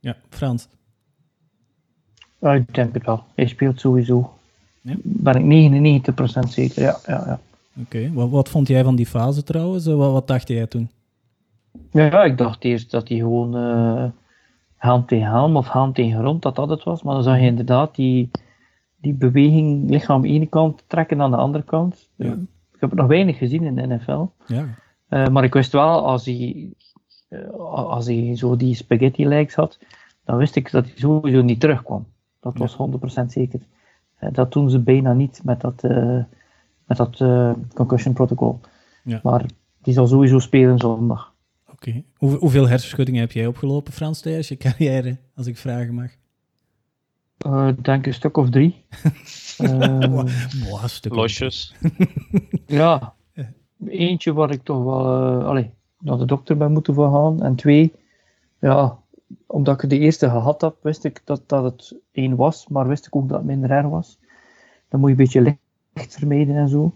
Ja, Frans. Ja, ik denk het wel. Hij speelt sowieso. Ja? Ben ik 99% zeker, ja. ja, ja. Oké, wat, wat vond jij van die fase trouwens? Wat, wat dacht jij toen? Ja, ja, ik dacht eerst dat hij gewoon uh, helm tegen helm of helm tegen grond, dat dat het was. Maar dan zag je inderdaad die, die beweging lichaam aan de ene kant trekken aan de andere kant. Ja. Ik heb het nog weinig gezien in de NFL. Ja. Uh, maar ik wist wel, als hij, uh, als hij zo die spaghetti legs had, dan wist ik dat hij sowieso niet terugkwam. Dat was 100% zeker. Uh, dat doen ze bijna niet met dat, met dat concussion protocol. Ja. Maar die zal sowieso spelen zondag. Oké. Okay. Hoe, hoeveel hersenschuddingen heb jij opgelopen, Frans, tijdens je carrière, als ik vragen mag? Ik denk een stuk of drie. Boah, stuk Losjes. ja. Eentje waar ik toch wel allee, naar de dokter ben moeten voor gaan. En twee, ja, omdat ik de eerste gehad heb, wist ik dat, dat het één was, maar wist ik ook dat het minder erg was. Dan moet je een beetje licht vermijden en zo.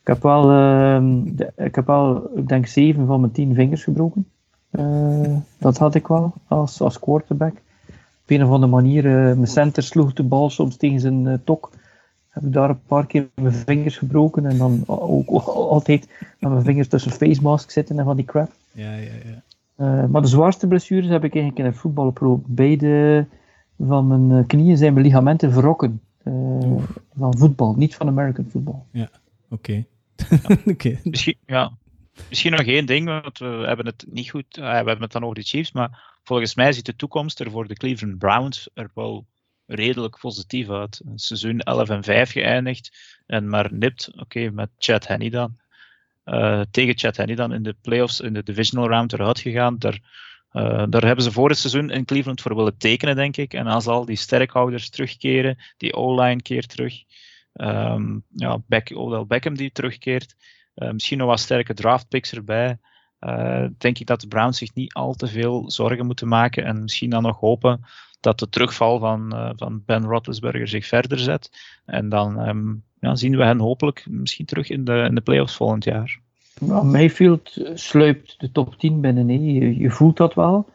Ik heb wel, uh, de, ik heb wel, ik denk, zeven van mijn tien vingers gebroken. Uh, dat had ik wel als, als quarterback. Op een of andere manier, uh, mijn center sloeg de bal soms tegen zijn uh, tok. Heb ik daar een paar keer mijn vingers gebroken en dan ook, altijd met mijn vingers tussen face mask zitten en van die crap. Ja, ja, ja. Uh, maar de zwaarste blessures heb ik eigenlijk in het voetballen Beide van mijn eh, knieën zijn mijn ligamenten verrokken. Uh, van voetbal, niet van American voetbal. Ja, oké. Okay. okay. Misschien, ja. Misschien nog één ding, want we hebben het niet goed, we hebben het dan over de Chiefs, maar volgens mij ziet de toekomst er voor de Cleveland Browns er wel redelijk positief uit. Seizoen 11 en 5 geëindigd en maar nipt, oké, met Chad Henney dan. Uh, tegen Chad Henney dan in de playoffs, in de divisional round eruit gegaan. Daar, uh, daar hebben ze voor het seizoen in Cleveland voor willen tekenen, denk ik. En als al die sterkhouders terugkeren, die O-line keert terug. Um, ja, Odell Beckham die terugkeert. Uh, misschien nog wat sterke draftpicks erbij. Uh, denk ik dat de Browns zich niet al te veel zorgen moeten maken. En misschien dan nog hopen dat de terugval van, uh, van Ben Roethlisberger zich verder zet. En dan um, ja, zien we hen hopelijk misschien terug in de, in de playoffs volgend jaar. Nou, Mayfield sluipt de top 10 binnen. Je, je, voelt dat wel.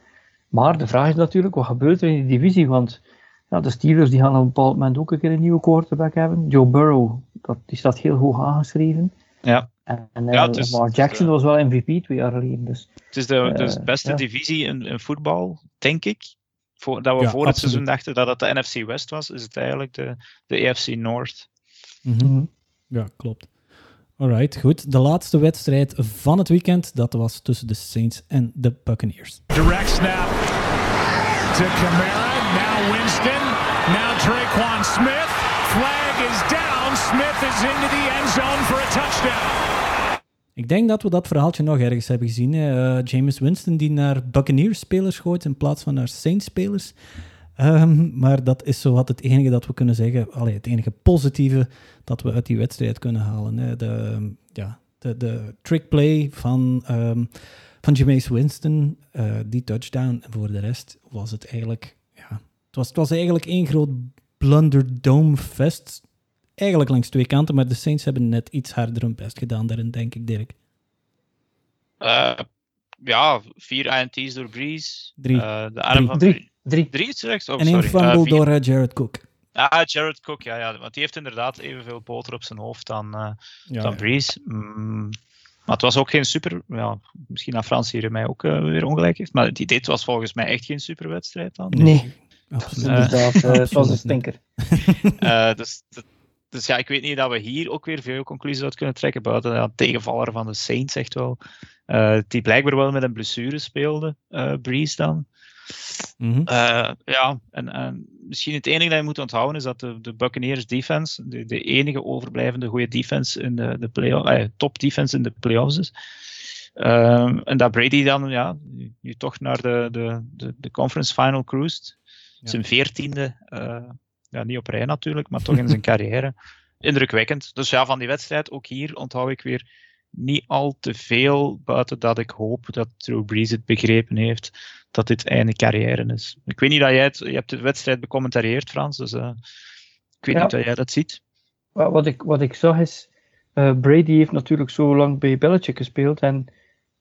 Maar de vraag is natuurlijk, wat gebeurt er in die divisie? Want ja, de Steelers die gaan op een bepaald moment ook een keer een nieuwe quarterback hebben. Joe Burrow, dat, die staat heel hoog aangeschreven. Ja. En, en ja, uh, is, maar Jackson de, was wel MVP twee jaar geleden. Dus, het is de, uh, de beste ja. divisie in, in voetbal, denk ik. Voor, dat we ja, voor het seizoen dachten dat het de NFC West was, is het eigenlijk de, de AFC North. Mm -hmm. Ja, klopt. Alright, goed. De laatste wedstrijd van het weekend, dat was tussen de Saints en de Buccaneers. Direct snap to Camara, now Winston, now Traquan Smith. Flag is down, Smith is into the end zone for a touchdown. Ik denk dat we dat verhaaltje nog ergens hebben gezien. Uh, James Winston die naar Buccaneers-spelers gooit in plaats van naar Saints-spelers. Um, maar dat is zo wat het enige dat we kunnen zeggen. Allee, het enige positieve dat we uit die wedstrijd kunnen halen. Hè. De, ja, de, de trickplay van, um, van Jameis Winston, uh, die touchdown. En voor de rest was het eigenlijk... Ja, het, was, het was eigenlijk één groot blunderdome fest. Eigenlijk langs twee kanten, maar de Saints hebben net iets harder hun best gedaan daarin, denk ik, Dirk. Uh, ja, vier INT's door Breeze. Drie. Uh, de arm drie. van drie. Drie. Drie terecht? Oh, en één fumble uh, door uh, Jared Cook. Ah, Jared Cook, ja, ja. Want die heeft inderdaad evenveel boter op zijn hoofd dan, uh, ja, dan Breeze. Mm, maar het was ook geen super... Ja, misschien dat Frans hier mij ook weer ongelijk heeft. Maar die dit was volgens mij echt geen superwedstrijd dan. Nee. Absoluut. inderdaad, het was een stinker. dus, dus ja, ik weet niet dat we hier ook weer veel conclusies uit kunnen trekken. Buiten ja, tegenvaller van de Saints, echt wel. die blijkbaar wel met een blessure speelde, Breeze dan. Mm -hmm. uh, ja, en, en, misschien het enige dat je moet onthouden is dat de, de Buccaneers defense de, de enige overblijvende goede defense in de, de play eh, top defense in de playoffs is. Uh, en dat Brady dan ja, nu toch naar de, de, de, de conference final cruised. Ja. Zijn veertiende, uh, ja, niet op rij natuurlijk, maar toch in zijn carrière. Indrukwekkend. Dus ja, van die wedstrijd, ook hier onthoud ik weer niet al te veel, buiten dat ik hoop dat Drew Brees het begrepen heeft dat dit einde carrière is. Ik weet niet dat jij het, je hebt de wedstrijd becommentarieerd, Frans, dus uh, ik weet ja. niet of jij dat ziet. Wat ik, wat ik zag is, uh, Brady heeft natuurlijk zo lang bij Belichick gespeeld en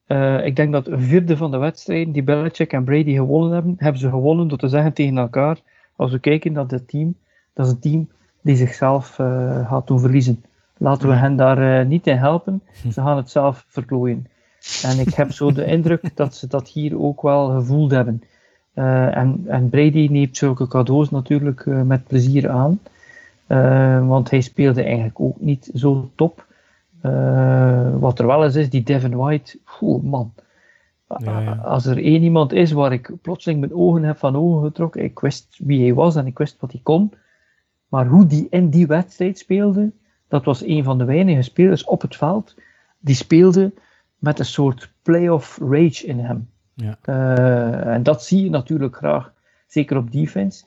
uh, ik denk dat een vierde van de wedstrijden die Belichick en Brady gewonnen hebben, hebben ze gewonnen door te zeggen tegen elkaar, als we kijken naar dit team, dat is een team die zichzelf gaat doen verliezen. Laten we hen daar niet in helpen, ze gaan het zelf verklooien. En ik heb zo de indruk dat ze dat hier ook wel gevoeld hebben. Uh, en, en Brady neemt zulke cadeaus natuurlijk met plezier aan. Want hij speelde eigenlijk ook niet zo top. wat er wel eens is, die Devin White, oeh man. Ja, ja. Als er één iemand is waar ik plotseling mijn ogen heb van ogen getrokken, ik wist wie hij was en ik wist wat hij kon. Maar hoe die in die wedstrijd speelde, dat was een van de weinige spelers op het veld die speelde met een soort playoff rage in hem. Ja. Uh, en dat zie je natuurlijk graag, zeker op defense.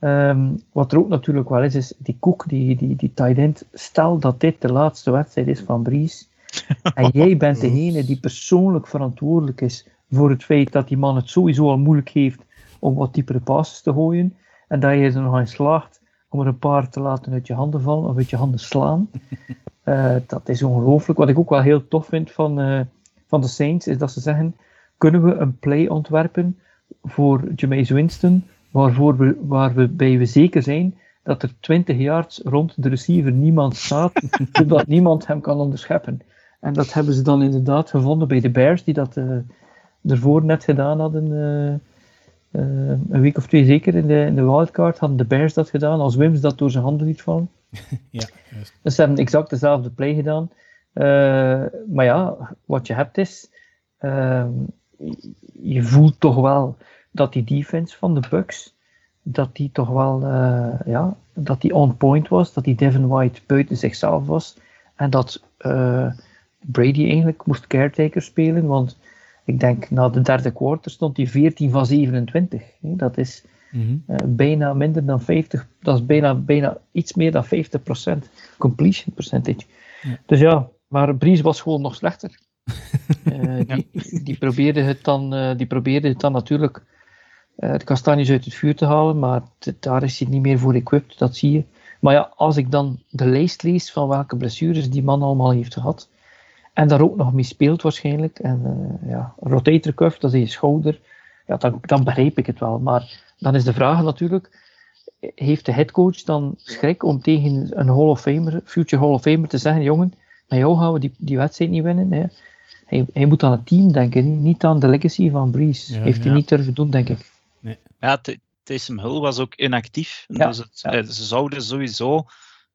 Um, wat er ook natuurlijk wel is, is die Cook, die, die, die tight end. Stel dat dit de laatste wedstrijd is van Breeze. en jij bent degene die persoonlijk verantwoordelijk is voor het feit dat die man het sowieso al moeilijk heeft om wat diepere passes te gooien. En dat je er nog in slaagt om er een paar te laten uit je handen vallen of uit je handen slaan. Uh, dat is ongelooflijk. Wat ik ook wel heel tof vind van, uh, van de Saints, is dat ze zeggen, kunnen we een play ontwerpen voor Jameis Winston, waarvoor we, waarbij we zeker zijn dat er 20 yards rond de receiver niemand staat, zodat niemand hem kan onderscheppen. En dat hebben ze dan inderdaad gevonden bij de Bears, die dat uh, ervoor net gedaan hadden. Uh, een week of twee zeker in de, in de wildcard hadden de Bears dat gedaan, als Wims dat door zijn handen liet vallen. ja, juist. Dus ze hebben exact dezelfde play gedaan. Maar ja, wat je hebt is, uh, je voelt toch wel dat die defense van de Bucks dat die toch wel uh, ja, dat die on point was, dat die Devin White buiten zichzelf was en dat uh, Brady eigenlijk moest caretaker spelen, want ik denk na de derde quarter stond hij 14 van 27. Dat is mm -hmm. uh, bijna minder dan 50, dat is bijna, bijna iets meer dan 50% completion percentage. Ja. Dus ja, maar Breeze was gewoon nog slechter. uh, die, die, probeerde het dan, uh, die probeerde het dan natuurlijk de kastanjes uit het vuur te halen, maar daar is hij niet meer voor equipped, dat zie je. Maar ja, als ik dan de lijst lees van welke blessures die man allemaal heeft gehad, en daar ook nog mee speelt waarschijnlijk, en uh, ja, rotator cuff, dat is je schouder, ja, dan, dan begrijp ik het wel. Maar dan is de vraag natuurlijk, heeft de headcoach dan schrik om tegen een Hall of Famer, future Hall of Famer te zeggen, jongen, met jou gaan we die, die wedstrijd niet winnen. Hè? Hij, hij moet aan het team denken, niet aan de legacy van Breeze. Ja, heeft hij niet durven doen, denk ik. Nee. Ja, Taysom Hill was ook inactief. Ja, dus het, ja. ze zouden sowieso,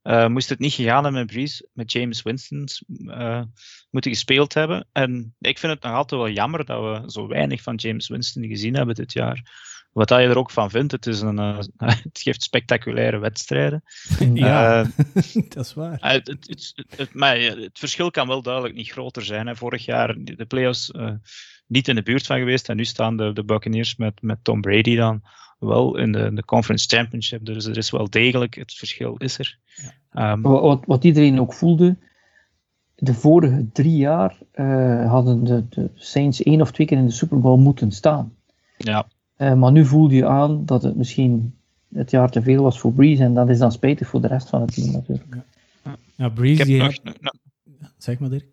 uh, moest het niet gegaan hebben met Breeze, met James Winston uh, moeten gespeeld hebben. En ik vind het nog altijd wel jammer dat we zo weinig van James Winston gezien hebben dit jaar. Wat je er ook van vindt, het, is een, uh, het geeft spectaculaire wedstrijden. Ja, dat is waar. Het, het, het, maar het verschil kan wel duidelijk niet groter zijn. Hè. Vorig jaar de playoffs niet in de buurt van geweest en nu staan de, de Buccaneers met, met Tom Brady dan wel in de, de Conference Championship. Dus er is wel degelijk, het verschil is er. Ja. Um, wat, wat iedereen ook voelde, de vorige drie jaar uh, hadden de, de, Saints één of twee keer in de Super Bowl moeten staan. Ja. Uh, maar nu voelde je aan dat het misschien het jaar te veel was voor Breeze en dat is dan spijtig voor de rest van het team natuurlijk. Ja, ja Breeze, die nog, zeg maar Dirk.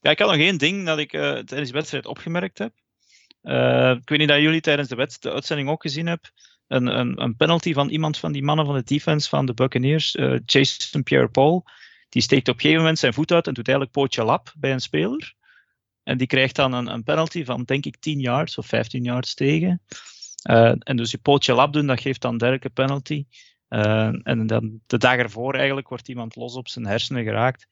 Ja, ik had nog één ding dat ik uh, tijdens de wedstrijd opgemerkt heb. Uh, ik weet niet dat jullie tijdens de, wet, de uitzending ook gezien hebben. Een, een, een, penalty van iemand van die mannen van de defense van de Buccaneers, uh, Jason Pierre-Paul. Die steekt op een gegeven moment zijn voet uit en doet eigenlijk pootje lap bij een speler. En die krijgt dan een, een penalty van, denk ik, 10 yards of 15 yards tegen. Uh, en dus je pootje lap doen, dat geeft dan dergelijke penalty. en dan de dag ervoor eigenlijk wordt iemand los op zijn hersenen geraakt.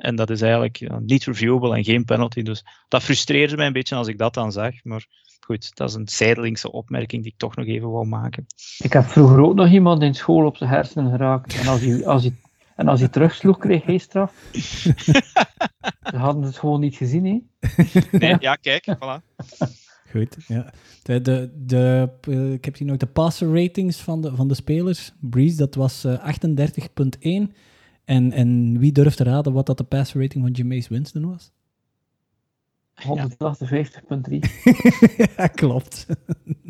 En dat is eigenlijk niet reviewable en geen penalty. Dus dat frustreerde mij een beetje als ik dat dan zag. Maar goed, dat is een zijdelingse opmerking die ik toch nog even wou maken. Ik heb vroeger ook nog iemand in school op zijn hersenen geraakt. En als hij, als hij, en als hij terugsloeg, kreeg hij straf. Ze hadden het gewoon niet gezien, hè? Nee, ja, kijk, voilà. Goed, ja. De, de, de, uh, ik heb hier nog de passer ratings van de, van de spelers. Breeze, dat was uh, 38.1. En, en wie durft te raden wat dat de pass rating van Jameis Winston was? 158.3. ja, klopt.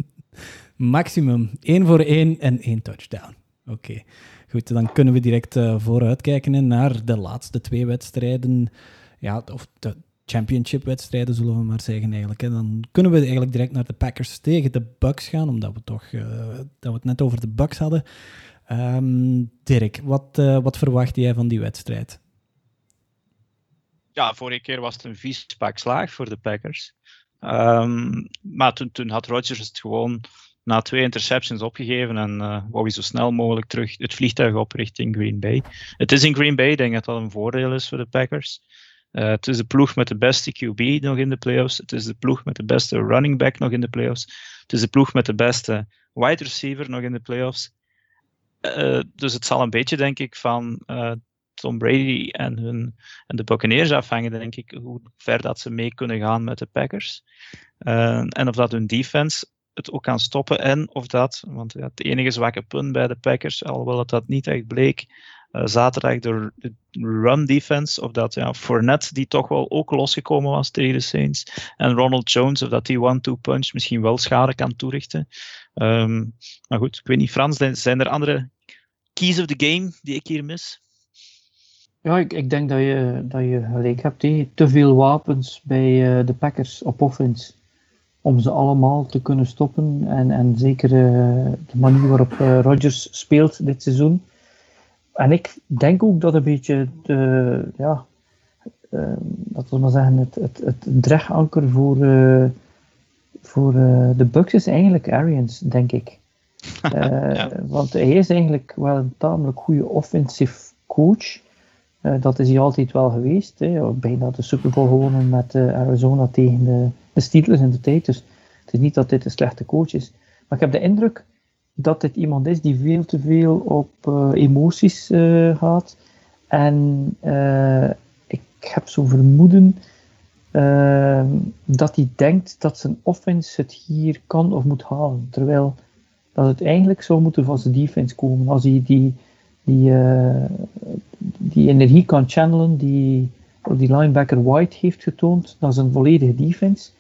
Maximum. 1 voor 1 en 1 touchdown. Oké, goed. Dan kunnen we direct uh, vooruitkijken naar de laatste twee wedstrijden. Ja, of de championship-wedstrijden, zullen we maar zeggen eigenlijk. Hè. Dan kunnen we eigenlijk direct naar de Packers tegen de Bucks gaan, omdat we toch uh, dat we het net over de Bucks hadden. Um, Dirk, wat, uh, wat verwacht jij van die wedstrijd? Ja, vorige keer was het een vies pak slaag voor de Packers. Um, maar toen, had Rodgers het gewoon na twee interceptions opgegeven en uh, wou hij zo snel mogelijk terug het vliegtuig op richting Green Bay. Het is in Green Bay, ik denk dat dat een voordeel is voor de Packers. Uh, het is de ploeg met de beste QB nog in de playoffs. Het is de ploeg met de beste running back nog in de playoffs. Het is de ploeg met de beste wide receiver nog in de playoffs. Uh, dus het zal een beetje, denk ik, van uh, Tom Brady en, hun, en de Buccaneers afhangen, denk ik, hoe ver dat ze mee kunnen gaan met de Packers. Uh, en of dat hun defense het ook kan stoppen en of dat, want ja, het enige zwakke punt bij de Packers, alhoewel dat, dat niet echt bleek, zaterdag de, run defense, of dat ja, Fournette die toch wel ook losgekomen was tegen de Saints, en Ronald Jones, of dat die one-two punch misschien wel schade kan toerichten. Um, maar goed, ik weet niet, Frans, zijn er andere keys of the game die ik hier mis? Ja, ik, ik denk dat je, dat je gelijk hebt. He. Te veel wapens bij uh, de Packers op offense om ze allemaal te kunnen stoppen. En, en zeker uh, de manier waarop Rodgers speelt dit seizoen. En ik denk ook dat een beetje de, ja, dat we maar zeggen, het, het, het dreganker voor, voor de Bucks is eigenlijk Arians, denk ik. ja. Want hij is eigenlijk wel een tamelijk goede offensive coach. Dat is hij altijd wel geweest. Hè. Bijna de Super Bowl gewonnen met Arizona tegen de, de, Steelers in de tijd. Dus het is niet dat dit een slechte coach is. Maar ik heb de indruk dat dit iemand is die veel te veel op uh, emoties uh, gaat. En uh, ik heb zo'n vermoeden dat hij denkt dat zijn offense het hier kan of moet halen. Terwijl dat het eigenlijk zou moeten van zijn defense komen. Als hij die, die, die energie kan channelen die die linebacker White heeft getoond, dat is een volledige defense.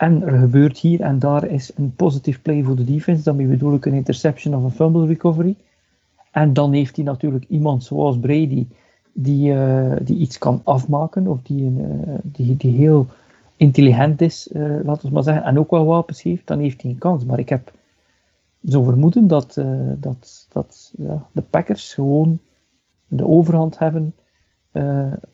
En er gebeurt hier en daar is een positieve play voor de defense. Daarmee bedoel ik een interception of een fumble recovery. En dan heeft hij natuurlijk iemand zoals Brady die, uh, die iets kan afmaken of die, uh, die, die heel intelligent is, uh, laten we maar zeggen, en ook wel wapens heeft, dan heeft hij een kans. Maar ik heb zo vermoeden dat, dat, dat ja, de Packers gewoon de overhand hebben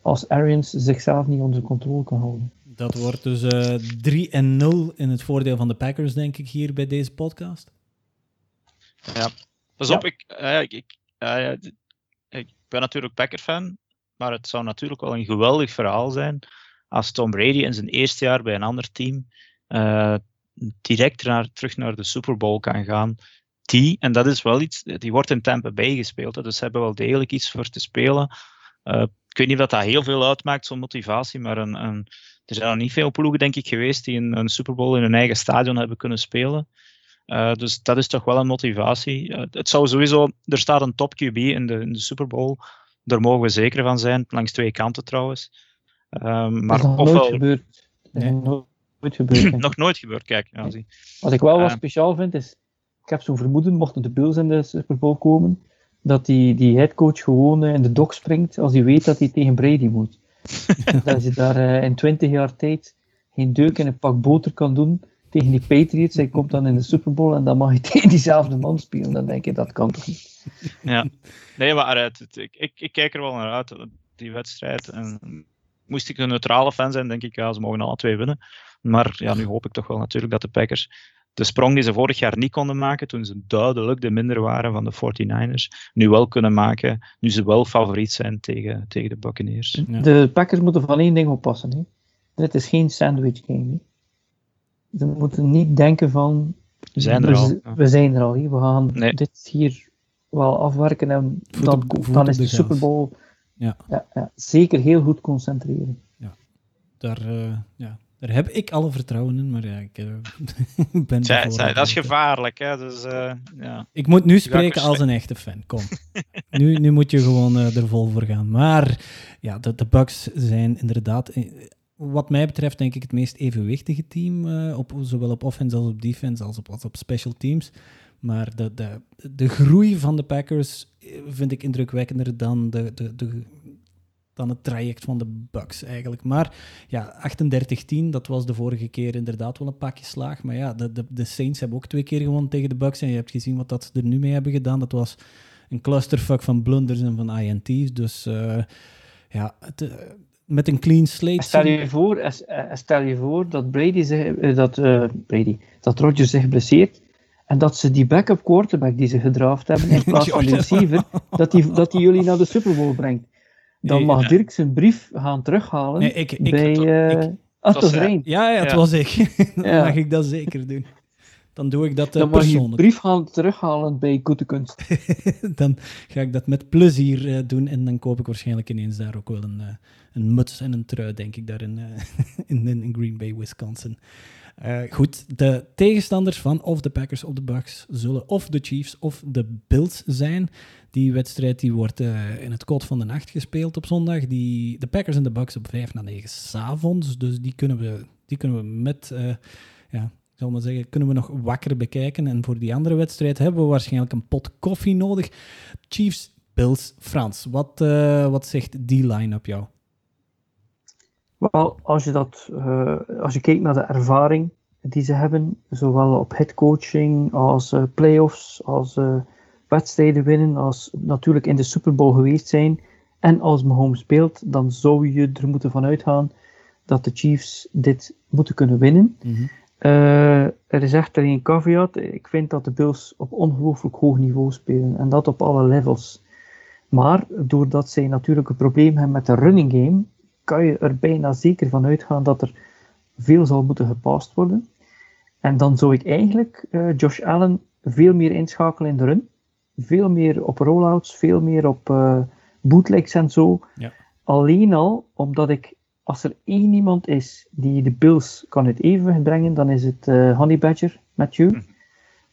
als Arians zichzelf niet onder controle kan houden. Dat wordt dus uh, eh, 3 en 0 in het voordeel van de Packers, denk ik, hier bij deze podcast. Ja, pas op, ik, uh, ik, uh, ik ben natuurlijk Packer-fan, maar het zou natuurlijk wel een geweldig verhaal zijn als Tom Brady in zijn eerste jaar bij een ander team direct naar, terug naar de Super Bowl kan gaan. Die, en dat is wel iets, die wordt in Tampa Bay gespeeld, dus ze hebben wel degelijk iets voor te spelen. ik weet niet of dat heel veel uitmaakt, zo'n motivatie, maar een, een er zijn nog niet veel ploegen, denk ik, geweest die een, een Super Bowl in hun eigen stadion hebben kunnen spelen. Uh, dus dat is toch wel een motivatie. Uh, het zou sowieso, er staat een top QB in de, in de Super Bowl. Daar mogen we zeker van zijn, langs twee kanten trouwens. Um, maar dat is nog nooit gebeurd. Nee. Nog nooit gebeurd. nog nooit gebeurd, kijk. Ja, zie. Wat ik wel wat uh, speciaal vind, is, ik heb zo'n vermoeden, mochten de Bills in de Super Bowl komen, dat die, die headcoach gewoon in de dok springt als hij weet dat hij tegen Brady moet. dat je daar uh, in 20 jaar tijd geen deuk in een pak boter kan doen tegen die Patriots. Hij komt dan in de Super Bowl en dan mag je tegen diezelfde man spelen. Dan denk je, dat kan toch niet? Ja, nee, maar het, ik, ik, ik, kijk er wel naar uit, die wedstrijd. En moest ik een neutrale fan zijn, denk ik, ja, ze mogen alle twee winnen. Maar ja, nu hoop ik toch wel natuurlijk dat de Packers de sprong die ze vorig jaar niet konden maken, toen ze duidelijk de minder waren van de 49ers, nu wel kunnen maken, nu ze wel favoriet zijn tegen, tegen de Buccaneers. De Packers moeten van één ding oppassen. Hè. Dit is geen sandwich game. Hè. Ze moeten niet denken van, we zijn er al. We zijn er al. Hè. We gaan dit hier wel afwerken en dan, dan is de, de Super Bowl ja. Ja, ja. zeker heel goed concentreren. Ja, daar, uh, ja, daar heb ik alle vertrouwen in, maar ja, ik uh, ben zij, zij, Dat is gevaarlijk, hè. Dus, uh, ja. Ik moet nu spreken als een echte fan, kom. nu, nu moet je gewoon uh, er vol voor gaan. Maar ja, de, de Bucks zijn inderdaad, wat mij betreft, denk ik het meest evenwichtige team, op, zowel op offense als op defense, als op, als op special teams. Maar de, de, de groei van de Packers vind ik indrukwekkender dan de, de, de, dan het traject van de Bucks eigenlijk. Maar ja, 38-10, dat was de vorige keer inderdaad wel een pakje slaag. Maar ja, de, de, de, Saints hebben ook twee keer gewonnen tegen de Bucks. En je hebt gezien wat dat ze er nu mee hebben gedaan. Dat was een clusterfuck van blunders en van INT's. Dus uh, ja, het, uh, met een clean slate. Stel je voor, eh, stel je voor dat Brady zich, dat, uh, Brady, dat Rodgers zich blesseert. En dat ze die backup quarterback die ze gedraft hebben in plaats van de receiver, dat die, dat die jullie naar de Super Bowl brengt. Dan mag Dirk zijn brief gaan terughalen nee, ik, ik, bij... Ah, het was Ja, ja, het was ik. dan mag ik dat zeker doen. Dan doe ik dat uh, Dan mag je brief gaan terughalen bij Goede Kunst. dan ga ik dat met plezier uh, doen en dan koop ik waarschijnlijk ineens daar ook wel een, uh, een muts en een trui, denk ik, daar in, in, in Green Bay, Wisconsin. Uh, goed, de tegenstanders van of de Packers of de Bucks zullen of de Chiefs of de Bills zijn. Die wedstrijd die wordt uh, in het kot van de nacht gespeeld op zondag. Die, de Packers en de Bucks op 5 na 9 s'avonds. Dus die kunnen we, die kunnen we met, uh, ja, ik zal maar zeggen, kunnen we nog wakker bekijken. En voor die andere wedstrijd hebben we waarschijnlijk een pot koffie nodig. Chiefs, Bills, Frans. Wat, wat zegt die line op jou? Wel, als je, dat, als je kijkt naar de ervaring die ze hebben, zowel op headcoaching als playoffs, als wedstrijden winnen, als natuurlijk in de Super Bowl geweest zijn en als Mahomes speelt, dan zou je er moeten van uitgaan dat de Chiefs dit moeten kunnen winnen. Mm -hmm. er is echter een caveat. Ik vind dat de Bills op ongelooflijk hoog niveau spelen en dat op alle levels. Maar doordat zij natuurlijk een probleem hebben met de running game, kan je er bijna zeker van uitgaan dat er veel zal moeten gepast worden. En dan zou ik eigenlijk uh, Josh Allen veel meer inschakelen in de run. Veel meer op rollouts, veel meer op uh, bootlegs en zo. Ja. Alleen al omdat ik, als er één iemand is die de Bills kan uit evenwicht brengen, dan is het uh, Honey Badger, Matthew. Hm.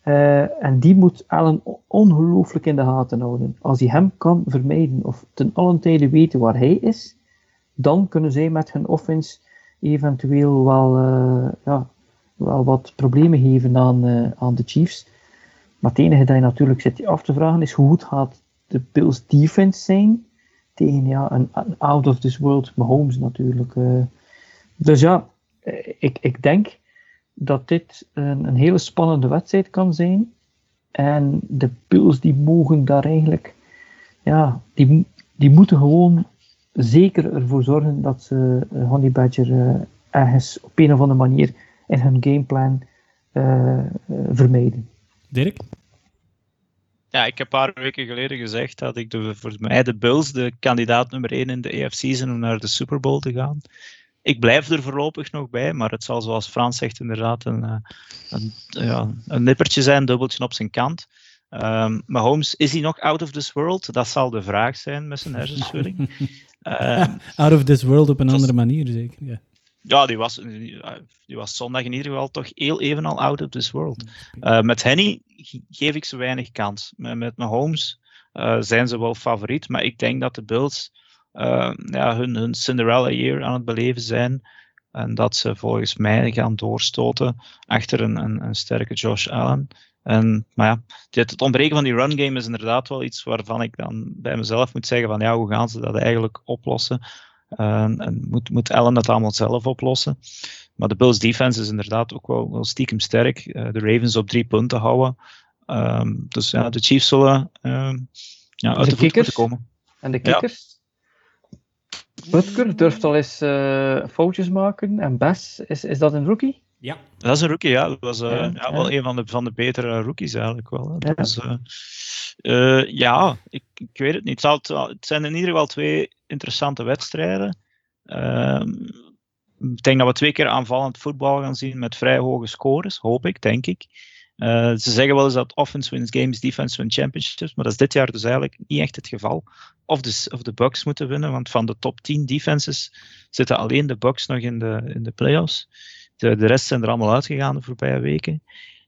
Uh, en die moet Allen ongelooflijk in de gaten houden. Als hij hem kan vermijden of ten allen tijde weten waar hij is, dan kunnen zij met hun offense eventueel wel, ja, wel wat problemen geven aan, aan de Chiefs. Maar het enige dat je natuurlijk zit af te vragen is hoe goed gaat de Bills defense zijn tegen ja, een, out of this world Mahomes natuurlijk. dus ja, ik, ik denk dat dit een, een, hele spannende wedstrijd kan zijn. En de Bills die mogen daar eigenlijk, ja, die, die moeten gewoon zeker ervoor zorgen dat ze uh, Honey Badger uh, ergens op een of andere manier in hun gameplan uh, vermijden. Dirk? Ja, ik heb een paar weken geleden gezegd dat ik de, voor mij de Bills de kandidaat nummer 1 in de AFC zijn om naar de Super Bowl te gaan ik blijf er voorlopig nog bij, maar het zal zoals Frans zegt inderdaad een, een, ja, een nippertje zijn, een dubbeltje op zijn kant. Um, Mahomes, is hij nog out of this world? Dat zal de vraag zijn met zijn hersenschudding. um, out of this world op een andere manier, zeker. Ja, ja die, was, die was zondag in ieder geval toch heel even al out of this world. Uh, met Henny geef ik ze weinig kans. Met, met Mahomes uh, zijn ze wel favoriet, maar ik denk dat de Bills uh, ja, hun, hun Cinderella year aan het beleven zijn. En dat ze volgens mij gaan doorstoten achter een, een, een sterke Josh Allen. En, maar ja, het ontbreken van die run game is inderdaad wel iets waarvan ik dan bij mezelf moet zeggen van ja, hoe gaan ze dat eigenlijk oplossen? Uh, en moet, moet Allen dat allemaal zelf oplossen? Maar de Bills defense is inderdaad ook wel, wel stiekem sterk. Uh, de Ravens op drie punten houden. Um, dus ja, de Chiefs zullen um, ja, uit de, de voet moeten komen. En de kickers? Ja. Butker durft al eens uh, foutjes maken. En Bess, is, is dat een rookie? Ja. Dat is een rookie, ja. Dat was uh, ja, ja, wel een van de, van de betere rookies eigenlijk wel. Ja, dus, uh, ja ik, ik, weet het niet. Het, zal, het, zijn in ieder geval twee interessante wedstrijden. Ehm, ik denk dat we twee keer aanvallend voetbal gaan zien met vrij hoge scores, hoop ik, denk ik. Uh, ze zeggen wel eens dat offense wins games, defense wins championships, maar dat is dit jaar dus eigenlijk niet echt het geval. Of de, of de Bucks moeten winnen, want van de top 10 defenses zitten alleen de Bucks nog in de, in de playoffs. De, de rest zijn er allemaal uitgegaan de voorbije weken.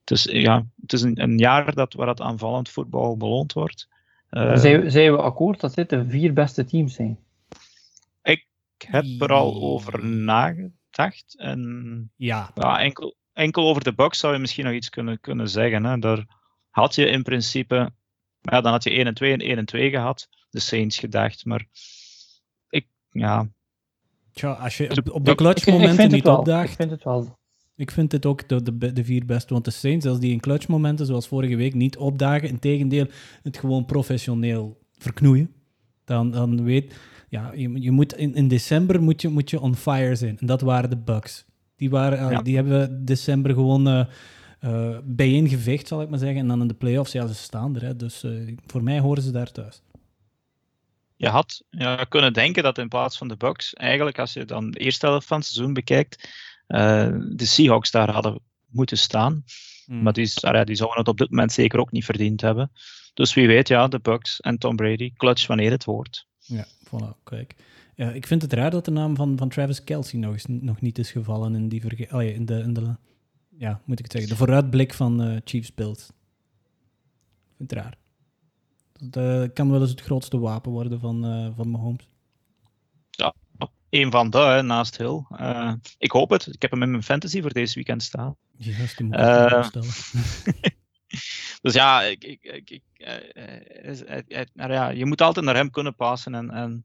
Dus ja, het is een, een jaar dat, waar het aanvallend voetbal beloond wordt. Uh, zijn, zijn we akkoord dat dit de vier beste teams zijn? Ik heb er al over nagedacht. En ja. ja enkel, enkel over de Bucks zou je misschien nog iets kunnen, kunnen zeggen. Hè. Daar had je in principe, ja, dan had je 1 en 2 en 1 en 2 gehad, de Saints gedacht. Maar ik, ja. Tja, als je op, op de clutchmomenten niet wel. opdaagt. Ik vind het wel. Ik vind dit ook de, de, de vier beste. Want de Saints, als die in clutchmomenten, zoals vorige week, niet opdagen, in tegendeel, het gewoon professioneel verknoeien, dan, dan weet ja, je, je moet in, in december moet je, moet je on fire zijn. En dat waren de Bucks. Die, waren, ja. die hebben december gewoon uh, uh, bijeen gevecht, zal ik maar zeggen. En dan in de playoffs, ja, ze staan er. Hè. Dus uh, voor mij horen ze daar thuis. Je had ja, kunnen denken dat in plaats van de Bucks, eigenlijk als je dan de eerste helft van het seizoen bekijkt, de Seahawks daar hadden moeten staan. Hmm. Maar die, ja, die zouden het op dit moment zeker ook niet verdiend hebben. Dus wie weet, ja, de Bucks en Tom Brady, clutch wanneer het hoort. Ja, voilà, kijk. Ja, ik vind het raar dat de naam van, van Travis Kelsey nog, is, nog niet is gevallen in, die verge oh ja, in, de, in de, ja, moet ik het zeggen, de vooruitblik van uh, Chiefs Bills. Ik vind het raar. Dat uh, kan wel eens het grootste wapen worden van, uh, van Mahomes. Ja, een van de, hè, naast Hill. ik hoop het. Ik heb hem in mijn fantasy voor deze weekend staan. Juist, die moet ik stellen. dus ja, ik, ik, ik, nou ja, je moet altijd naar hem kunnen passen en, en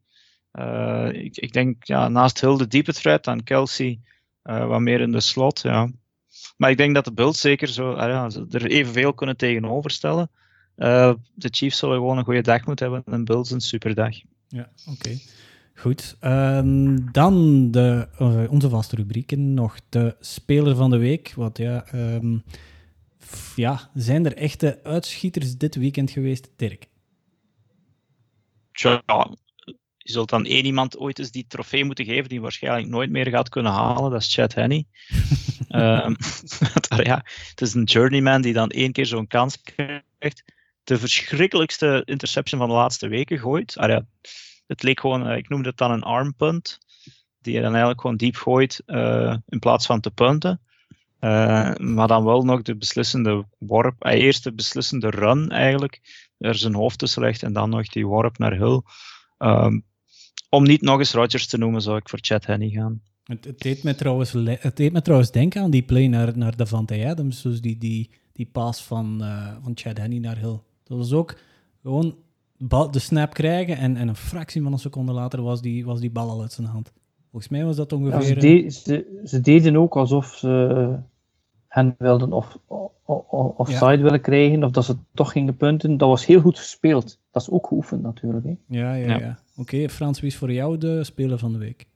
uh, ik, ik, denk ja, naast Hill de diepe threat aan Kelsey uh, wat meer in de slot. Ja. Maar ik denk dat de Bills zeker zo, uh, ja, er evenveel kunnen tegenoverstellen. De Chiefs zullen gewoon een goede dag moeten hebben en Bills een superdag. Ja, oké. Okay. Goed. Um, dan de, onze vaste rubrieken. Nog de speler van de week. Wat ja, um, ja, zijn er echte uitschieters dit weekend geweest, Dirk? Tja, je zult dan één iemand ooit eens die trofee moeten geven die waarschijnlijk nooit meer gaat kunnen halen. Dat is Chad Henney. Ehm, ja, het is een journeyman die dan één keer zo'n kans krijgt. De verschrikkelijkste interception van de laatste weken gooit. Ah, ja, het leek gewoon, ik noemde het dan een arm punt. Die je dan eigenlijk gewoon diep gooit in plaats van te punten. Uh, maar dan wel nog de beslissende worp. Uh, eerst de beslissende run eigenlijk. Er zijn hoofd tussen en dan nog die worp naar Hill. Um, om niet nog eens Rodgers te noemen, zou ik voor Chad Henney gaan. Het, het, deed me trouwens, het deed me trouwens denken aan die play naar, naar Davante Adams. Dus die, die, die pass van, van Chad Henney naar Hill. Dat was ook gewoon de snap krijgen en, en een fractie van een seconde later was die, was die bal al uit zijn hand. Volgens mij was dat ongeveer... Ja, ze, de, ze, ze, deden ook alsof ze hen wilden of, of, side willen krijgen, of dat ze toch gingen punten. Dat was heel goed gespeeld. Dat is ook geoefend natuurlijk. Hè. Ja, ja, ja. Oké, Frans, wie is voor jou de speler van de week?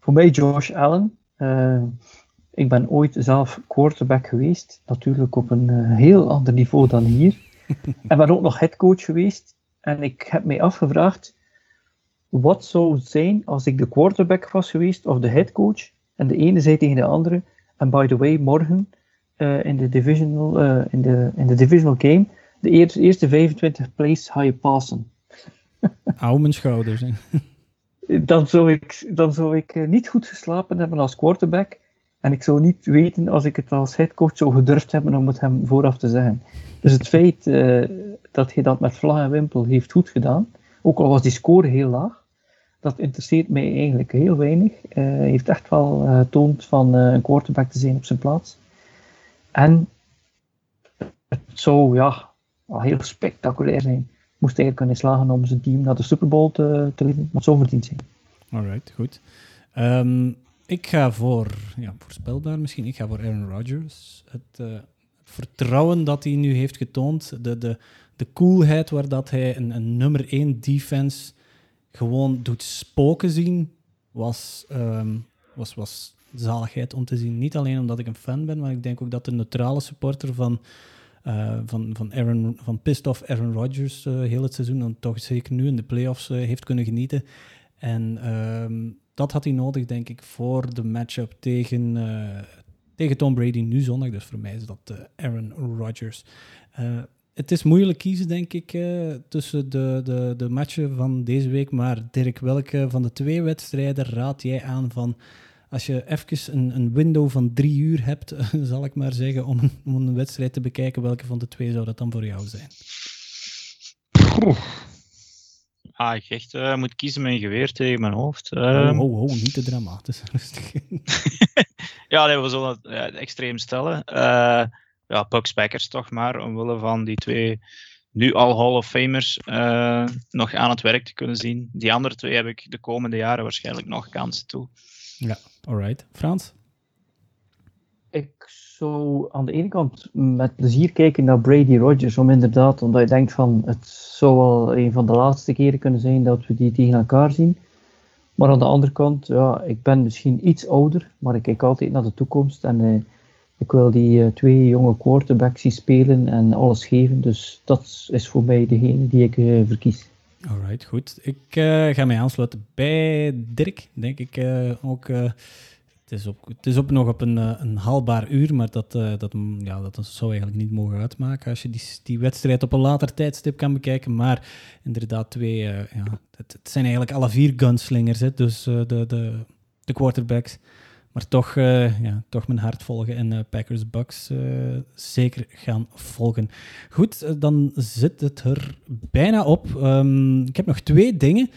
Voor mij Josh Allen. Uh, ik ben ooit zelf quarterback geweest. Natuurlijk op een uh, heel ander niveau dan hier. en ben ook nog headcoach geweest. En ik heb mij afgevraagd, wat zou het zijn als ik de quarterback was geweest of de headcoach? En de ene zei tegen de andere, en by the way, morgen uh, in, de divisional, uh, in, de, in de divisional game, de eerste, eerste 25 plays ga je passen. Hou mijn schouders. dan zou ik, dan zou ik uh, niet goed geslapen hebben als quarterback. En ik zou niet weten als ik het als headcoach zou gedurfd hebben om het hem vooraf te zeggen. Dus het feit dat hij dat met vlag en wimpel heeft goed gedaan, ook al was die score heel laag, dat interesseert mij eigenlijk heel weinig. Uh, hij heeft echt wel uh, getoond van een quarterback te zijn op zijn plaats. En het zou ja, wel heel spectaculair zijn. Moest eigenlijk kunnen slagen om zijn team naar de Super Bowl te, te leiden. Maar verdient zijn. Alright, goed. Um, ik ga voor, ja, voorspelbaar misschien, ik ga voor Aaron Rodgers. Het, het vertrouwen dat hij nu heeft getoond, de, de, de coolheid waar dat hij een, een nummer 1 defense gewoon doet spoken zien, was, um, was, was zaligheid om te zien. Niet alleen omdat ik een fan ben, maar ik denk ook dat de neutrale supporter van, uh, van, van, Aaron, van Pissed Off Aaron Rodgers uh, heel het seizoen, dan toch zeker nu in de playoffs uh, heeft kunnen genieten. En um, dat had hij nodig, denk ik, voor de matchup tegen, tegen Tom Brady nu zondag. Dus voor mij is dat Aaron Rodgers het is moeilijk kiezen, denk ik, tussen de, de, de matchen van deze week. Maar Dirk, welke van de twee wedstrijden raad jij aan van... Als je even een, een window van drie uur hebt, zal ik maar zeggen, om om een wedstrijd te bekijken, welke van de twee zou dat dan voor jou zijn? Ah, ik echt uh, moet kiezen een geweer tegen mijn hoofd. Uh, oh, oh, oh, niet te dramatisch. ja, nee, we zullen het ja, extreem stellen. Uh, ja, Bucks Packers toch maar, omwille van die twee nu al Hall of Famers uh, nog aan het werk te kunnen zien. Die andere twee heb ik de komende jaren waarschijnlijk nog kansen toe. Ja, alright. Frans? Ik zou aan de ene kant met plezier kijken naar Brady Rogers, om inderdaad, omdat je denkt van het zou wel een van de laatste keren kunnen zijn dat we die tegen elkaar zien. Maar aan de andere kant, ja, ik ben misschien iets ouder, maar ik kijk altijd naar de toekomst en uh, ik wil die uh, twee jonge quarterbacks zien spelen en alles geven. Dus dat is voor mij degene die ik uh, verkies. Alright, goed. Ik uh, ga mij aansluiten bij Dirk, denk ik ook. Het, is op, het is op nog op een, een haalbaar uur, maar dat, dat, mm, ja, dat zou eigenlijk niet mogen uitmaken als je die, die wedstrijd op een later tijdstip kan bekijken. Maar inderdaad, twee, ja, het, het, zijn eigenlijk alle vier gunslingers, hè, dus de, de, de quarterbacks. Maar toch, ja, toch mijn hart volgen en Packers Bucks zeker gaan volgen. Goed, dan zit het er bijna op. Um, ik heb nog twee dingen.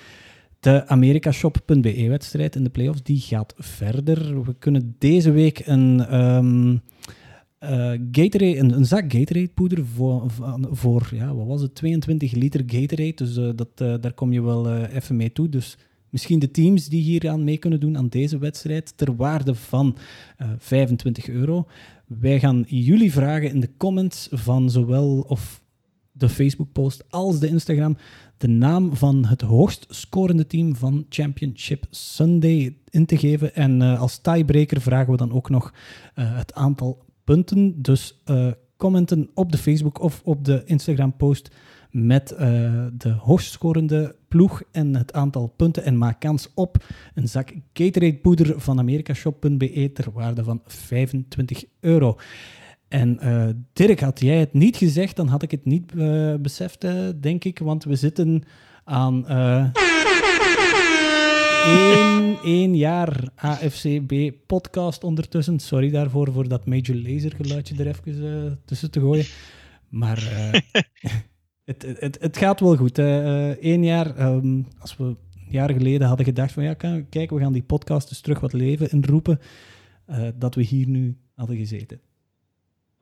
De americashop.be-wedstrijd in de playoffs die gaat verder. We kunnen deze week een, um, Gatorade, een, zak Gatorade-poeder voor, voor, ja, wat was het, 22 liter Gatorade. Dus dat, daar kom je wel even mee toe. Dus misschien de teams die hier aan mee kunnen doen aan deze wedstrijd ter waarde van uh, eh, 25 euro. Wij gaan jullie vragen in de comments van zowel of de Facebook-post als de Instagram de naam van het hoogst scorende team van Championship Sunday in te geven. En uh, als tiebreaker vragen we dan ook nog uh, het aantal punten. Dus commenten op de Facebook of op de Instagram-post met de hoogstscorende ploeg en het aantal punten en maak kans op een zak Gatorade poeder van americashop.be ter waarde van 25 euro. En uh, Dirk, had jij het niet gezegd, dan had ik het niet uh, beseft, denk ik, want we zitten aan één, één jaar AFCB-podcast ondertussen. Sorry daarvoor, voor dat Major Laser geluidje er even tussen te gooien. Maar het, het, het gaat wel goed. Eén jaar, um, als we jaren geleden hadden gedacht van ja, kijk, we gaan die podcast dus terug wat leven inroepen, dat we hier nu hadden gezeten.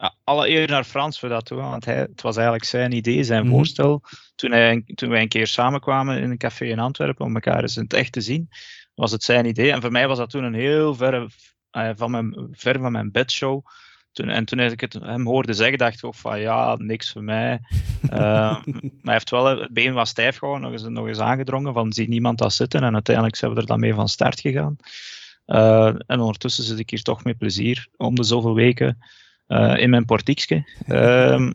Ja, alle eer naar Frans voor dat, hoor, want hij, het was eigenlijk zijn idee, zijn mm-hmm. voorstel. Toen, hij, toen wij een keer samenkwamen in een café in Antwerpen om elkaar eens in het echt te zien, was het zijn idee. En voor mij was dat toen een heel ver, uh, van, mijn, ver van mijn bedshow. Toen, en toen ik het hem hoorde zeggen, dacht ik ook van ja, niks voor mij. uh, maar hij heeft wel, het been was stijf gewoon, nog eens, nog eens aangedrongen van zie niemand dat zitten. En uiteindelijk zijn we er dan mee van start gegaan. Uh, en ondertussen zit ik hier toch met plezier om de zoveel weken in mijn portiekje. Um,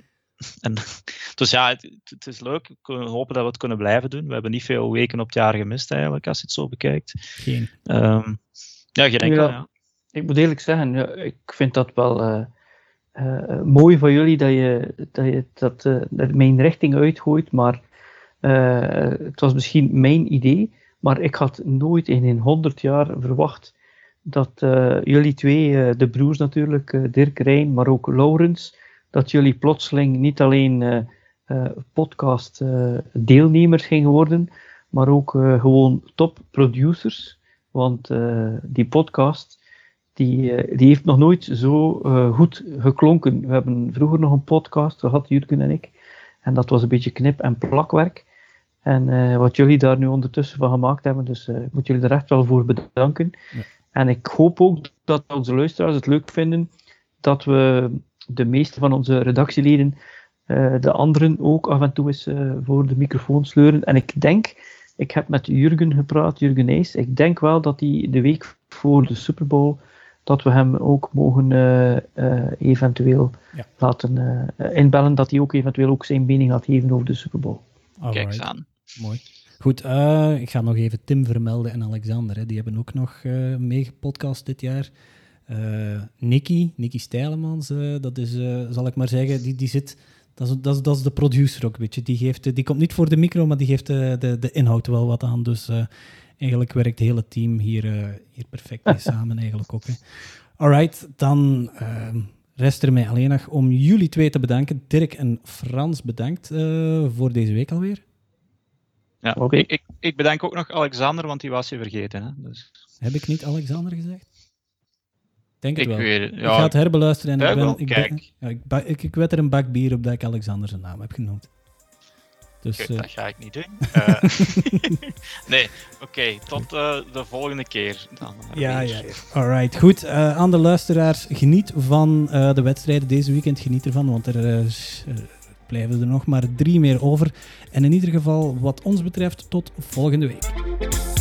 en, dus ja, het, het, is leuk. We hopen dat we het kunnen blijven doen. We hebben niet veel weken op het jaar gemist eigenlijk, als je het zo bekijkt. Geen. Um, ja, geen enkel, ja. ja. Ik moet eerlijk zeggen, ja, ik vind dat wel uh, uh, mooi van jullie dat je dat, je dat uh, mijn richting uitgooit, maar het was misschien mijn idee, maar ik had nooit in een honderd jaar verwacht dat jullie twee, de broers natuurlijk, Dirk Rijn, maar ook Laurens, dat jullie plotseling niet alleen podcast deelnemers gingen worden, maar ook gewoon top producers. Want die podcast, die, die heeft nog nooit zo goed geklonken. We hebben vroeger nog een podcast gehad, Jurgen en ik. En dat was een beetje knip- en plakwerk. En wat jullie daar nu ondertussen van gemaakt hebben, dus ik moet jullie er echt wel voor bedanken. En ik hoop ook dat onze luisteraars het leuk vinden dat we de meeste van onze redactieleden, de anderen ook af en toe eens voor de microfoon sleuren. En ik denk, ik heb met Jurgen gepraat, Jurgen Nijs, ik denk wel dat hij de week voor de Super Bowl dat we hem ook mogen uh, uh, eventueel ja. laten uh, inbellen, dat hij ook eventueel ook zijn mening gaat geven over de Super Bowl. Kijk eens aan. Mooi. Goed, ik ga nog even Tim vermelden en Alexander. Hè. Die hebben ook nog meegepodcast dit jaar. Nicky, Nicky Stijlemans, dat is, zal ik maar zeggen, die, die zit... Dat is, dat, is, dat is de producer ook, weet je. Die, geeft, die komt niet voor de micro, maar die geeft de, de, de inhoud wel wat aan. Dus eigenlijk werkt het hele team hier, uh, hier perfect mee samen eigenlijk ook. Hè. Alright, dan uh, rest er mij alleen nog om jullie twee te bedanken. Dirk en Frans bedankt uh, voor deze week alweer. Ja, okay. ik, ik, ik, bedank ook nog Alexander, want die was je vergeten. Hè? Dus... Heb ik niet Alexander gezegd? Denk ik het wel. Weet, ja, ik ga het herbeluisteren en ik, ben, ik, ben, ja, ik, ik, ik wet er een bak bier op dat ik Alexander zijn naam heb genoemd. Dus, okay, uh... Dat ga ik niet doen. Uh, nee, oké. Okay, tot uh, de volgende keer. Dan, ja, ja, ja. Alright, goed. aan de luisteraars, geniet van de wedstrijden deze weekend. Geniet ervan, want er blijven er nog maar drie meer over. En in ieder geval, wat ons betreft, tot volgende week.